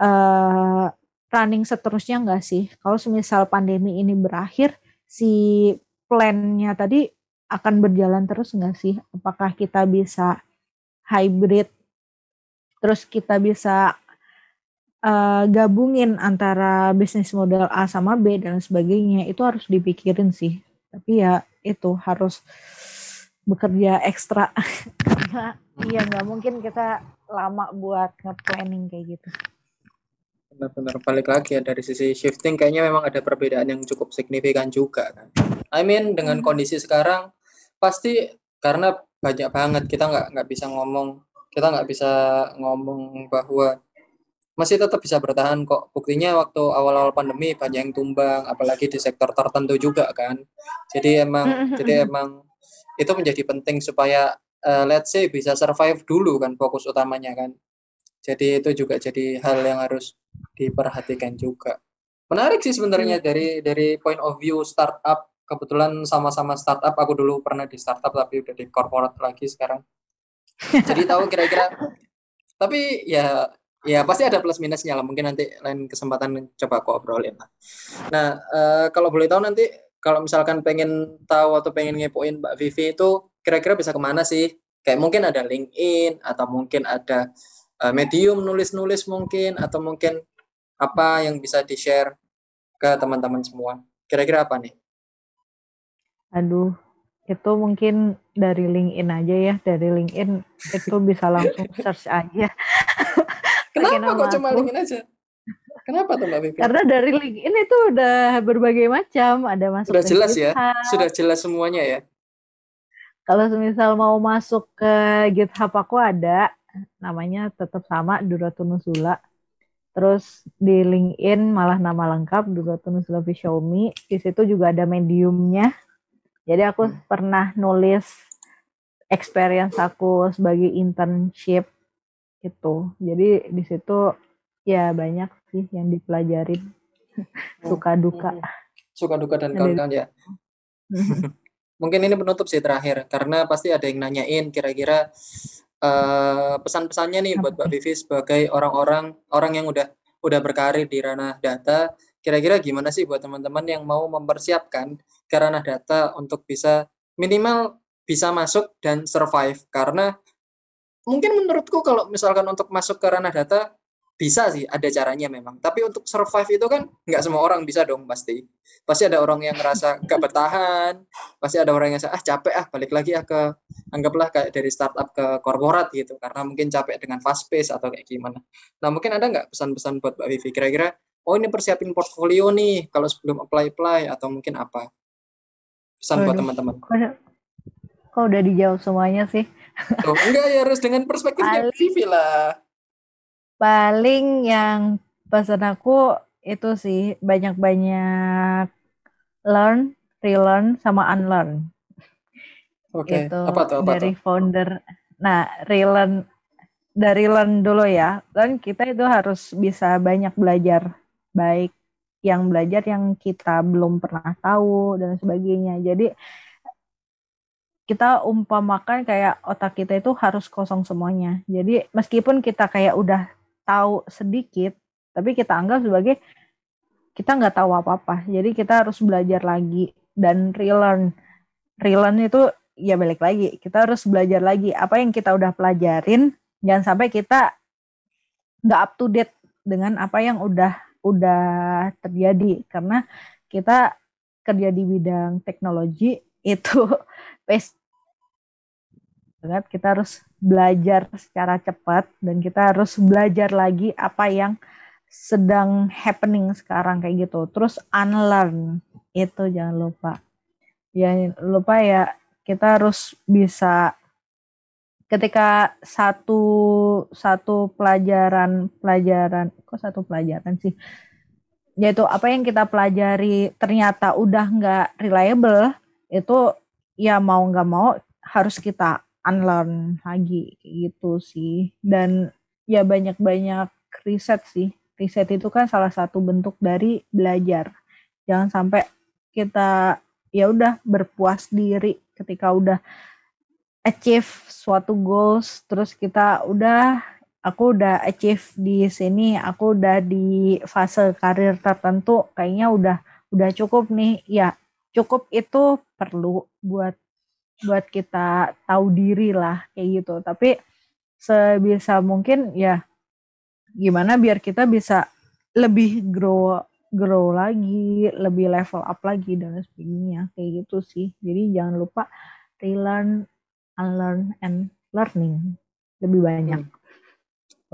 uh, running seterusnya enggak sih? Kalau semisal pandemi ini berakhir si plannya tadi akan berjalan terus enggak sih? Apakah kita bisa hybrid? Terus kita bisa uh, gabungin antara bisnis model A sama B dan sebagainya itu harus dipikirin sih. Tapi ya itu harus bekerja ekstra. Karena iya nggak mungkin kita lama buat nge-planning kayak gitu. Benar-benar balik lagi ya dari sisi shifting kayaknya memang ada perbedaan yang cukup signifikan juga kan? I mean dengan hmm. kondisi sekarang pasti karena banyak banget kita nggak nggak bisa ngomong kita nggak bisa ngomong bahwa masih tetap bisa bertahan kok. Buktinya waktu awal-awal pandemi banyak yang tumbang, apalagi di sektor tertentu juga kan. Jadi emang jadi emang itu menjadi penting supaya uh, let's say bisa survive dulu kan fokus utamanya kan. Jadi itu juga jadi hal yang harus diperhatikan juga. Menarik sih sebenarnya mm. dari dari point of view startup. Kebetulan sama-sama startup, aku dulu pernah di startup tapi udah di corporate lagi sekarang. Jadi tahu kira-kira tapi ya ya pasti ada plus minusnya lah. Mungkin nanti lain kesempatan coba aku obrolin lah. Nah uh, kalau boleh tahu nanti kalau misalkan pengen tahu atau pengen ngepoin Mbak Vivi itu kira-kira bisa ke mana sih? Kayak mungkin ada LinkedIn atau mungkin ada uh, medium nulis-nulis mungkin atau mungkin apa yang bisa di share ke teman-teman semua. Kira-kira apa nih? Aduh itu mungkin dari LinkedIn aja ya. Dari LinkedIn itu bisa langsung search aja kenapa kok cuma LinkedIn aja kenapa tuh mbak Vivi karena dari LinkedIn itu udah berbagai macam ada masuk sudah jelas ya sudah jelas semuanya ya kalau misal mau masuk ke GitHub aku ada namanya tetap sama Duratunusula Terus di LinkedIn malah nama lengkap Duratunusula Xiaomi. Di situ juga ada mediumnya. Jadi aku hmm. pernah nulis experience aku sebagai internship gitu. Jadi di situ ya banyak sih yang dipelajarin. Suka duka. Hmm. Suka duka dan kawan-kawan ya. Mungkin ini penutup sih terakhir karena pasti ada yang nanyain kira-kira uh, pesan-pesannya nih buat Mbak Vivi sebagai orang-orang orang yang udah udah berkarir di ranah data. Kira-kira gimana sih buat teman-teman yang mau mempersiapkan ke ranah data untuk bisa minimal bisa masuk dan survive karena mungkin menurutku kalau misalkan untuk masuk ke ranah data bisa sih ada caranya memang. Tapi untuk survive itu kan nggak semua orang bisa dong pasti. Pasti ada orang yang ngerasa gak bertahan pasti ada orang yang ah capek ah balik lagi ah ke anggaplah kayak dari startup ke korporat gitu karena mungkin capek dengan fast pace atau kayak gimana. Nah mungkin ada nggak pesan-pesan buat Mbak Vivi? Kira-kira oh ini persiapin portfolio nih kalau sebelum apply apply atau mungkin apa? Pesan Waduh. buat teman-teman kok udah dijawab semuanya sih Tuh, enggak ya harus dengan perspektifnya Vivi lah Paling yang pesan aku itu sih banyak-banyak learn, relearn, sama unlearn. Oke. Okay. Itu apa tuh, apa dari tuh? founder. Nah, relearn dari learn dulu ya. Dan kita itu harus bisa banyak belajar baik yang belajar yang kita belum pernah tahu dan sebagainya. Jadi kita umpamakan kayak otak kita itu harus kosong semuanya. Jadi meskipun kita kayak udah tahu sedikit, tapi kita anggap sebagai kita nggak tahu apa-apa. Jadi kita harus belajar lagi dan relearn. Relearn itu ya balik lagi, kita harus belajar lagi apa yang kita udah pelajarin. Jangan sampai kita nggak up to date dengan apa yang udah udah terjadi karena kita kerja di bidang teknologi itu banget kita harus belajar secara cepat dan kita harus belajar lagi apa yang sedang happening sekarang kayak gitu. Terus unlearn itu jangan lupa. Ya lupa ya kita harus bisa ketika satu satu pelajaran pelajaran kok satu pelajaran sih? Yaitu apa yang kita pelajari ternyata udah nggak reliable itu ya mau nggak mau harus kita unlearn lagi gitu sih. Dan ya banyak-banyak riset sih. Riset itu kan salah satu bentuk dari belajar. Jangan sampai kita ya udah berpuas diri ketika udah achieve suatu goals terus kita udah aku udah achieve di sini aku udah di fase karir tertentu kayaknya udah udah cukup nih. Ya cukup itu perlu buat buat kita tahu diri lah kayak gitu. Tapi sebisa mungkin ya gimana biar kita bisa lebih grow grow lagi lebih level up lagi dan sebagainya kayak gitu sih. Jadi jangan lupa relearn unlearn and learning lebih banyak.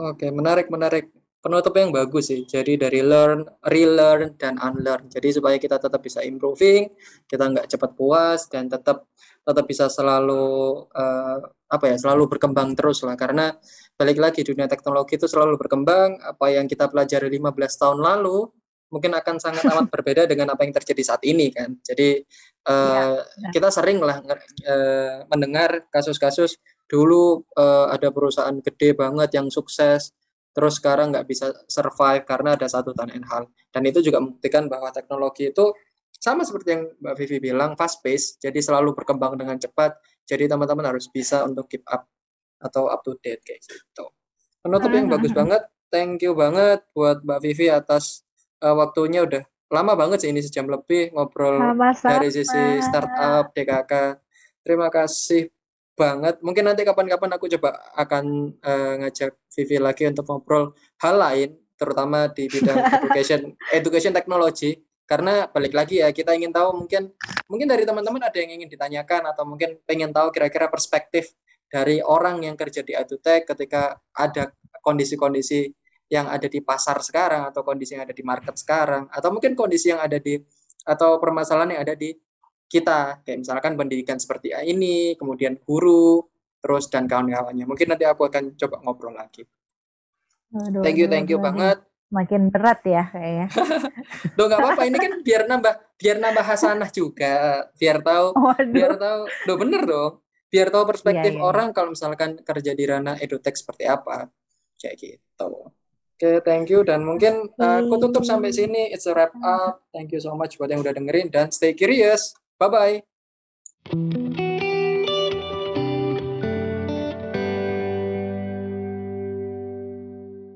Oke okay, menarik menarik penutup yang bagus sih. Jadi dari learn, relearn, dan unlearn. Jadi supaya kita tetap bisa improving, kita nggak cepat puas, dan tetap tetap bisa selalu uh, apa ya, selalu berkembang terus lah. Karena balik lagi dunia teknologi itu selalu berkembang. Apa yang kita pelajari 15 tahun lalu mungkin akan sangat amat berbeda dengan apa yang terjadi saat ini kan. Jadi uh, ya, kita sering lah uh, mendengar kasus-kasus dulu uh, ada perusahaan gede banget yang sukses terus sekarang nggak bisa survive karena ada satu dan lain hal. Dan itu juga membuktikan bahwa teknologi itu sama seperti yang Mbak Vivi bilang, fast pace, jadi selalu berkembang dengan cepat. Jadi teman-teman harus bisa untuk keep up atau up to date kayak gitu. Penutup yang bagus banget. Thank you banget buat Mbak Vivi atas uh, waktunya udah lama banget sih ini sejam lebih ngobrol Sama-sama. dari sisi startup DKK. Terima kasih banget. Mungkin nanti kapan-kapan aku coba akan uh, ngajak Vivi lagi untuk ngobrol hal lain, terutama di bidang education, education technology. karena balik lagi ya kita ingin tahu mungkin mungkin dari teman-teman ada yang ingin ditanyakan atau mungkin pengen tahu kira-kira perspektif dari orang yang kerja di edutech ketika ada kondisi-kondisi yang ada di pasar sekarang atau kondisi yang ada di market sekarang atau mungkin kondisi yang ada di atau permasalahan yang ada di kita. Kayak misalkan pendidikan seperti ini kemudian guru terus dan kawan-kawannya. Mungkin nanti aku akan coba ngobrol lagi. Aduh, thank you thank you aduh, banget. Makin berat ya kayaknya. Loh nggak apa-apa ini kan biar nambah biar nambah hasanah juga. Biar tahu Waduh. biar tahu. Loh bener dong biar tahu perspektif iya, iya. orang kalau misalkan kerja di ranah edutech seperti apa. Kayak gitu. Oke thank you. Dan mungkin uh, aku tutup sampai sini. It's a wrap up. Thank you so much buat yang udah dengerin. Dan stay curious Bye-bye.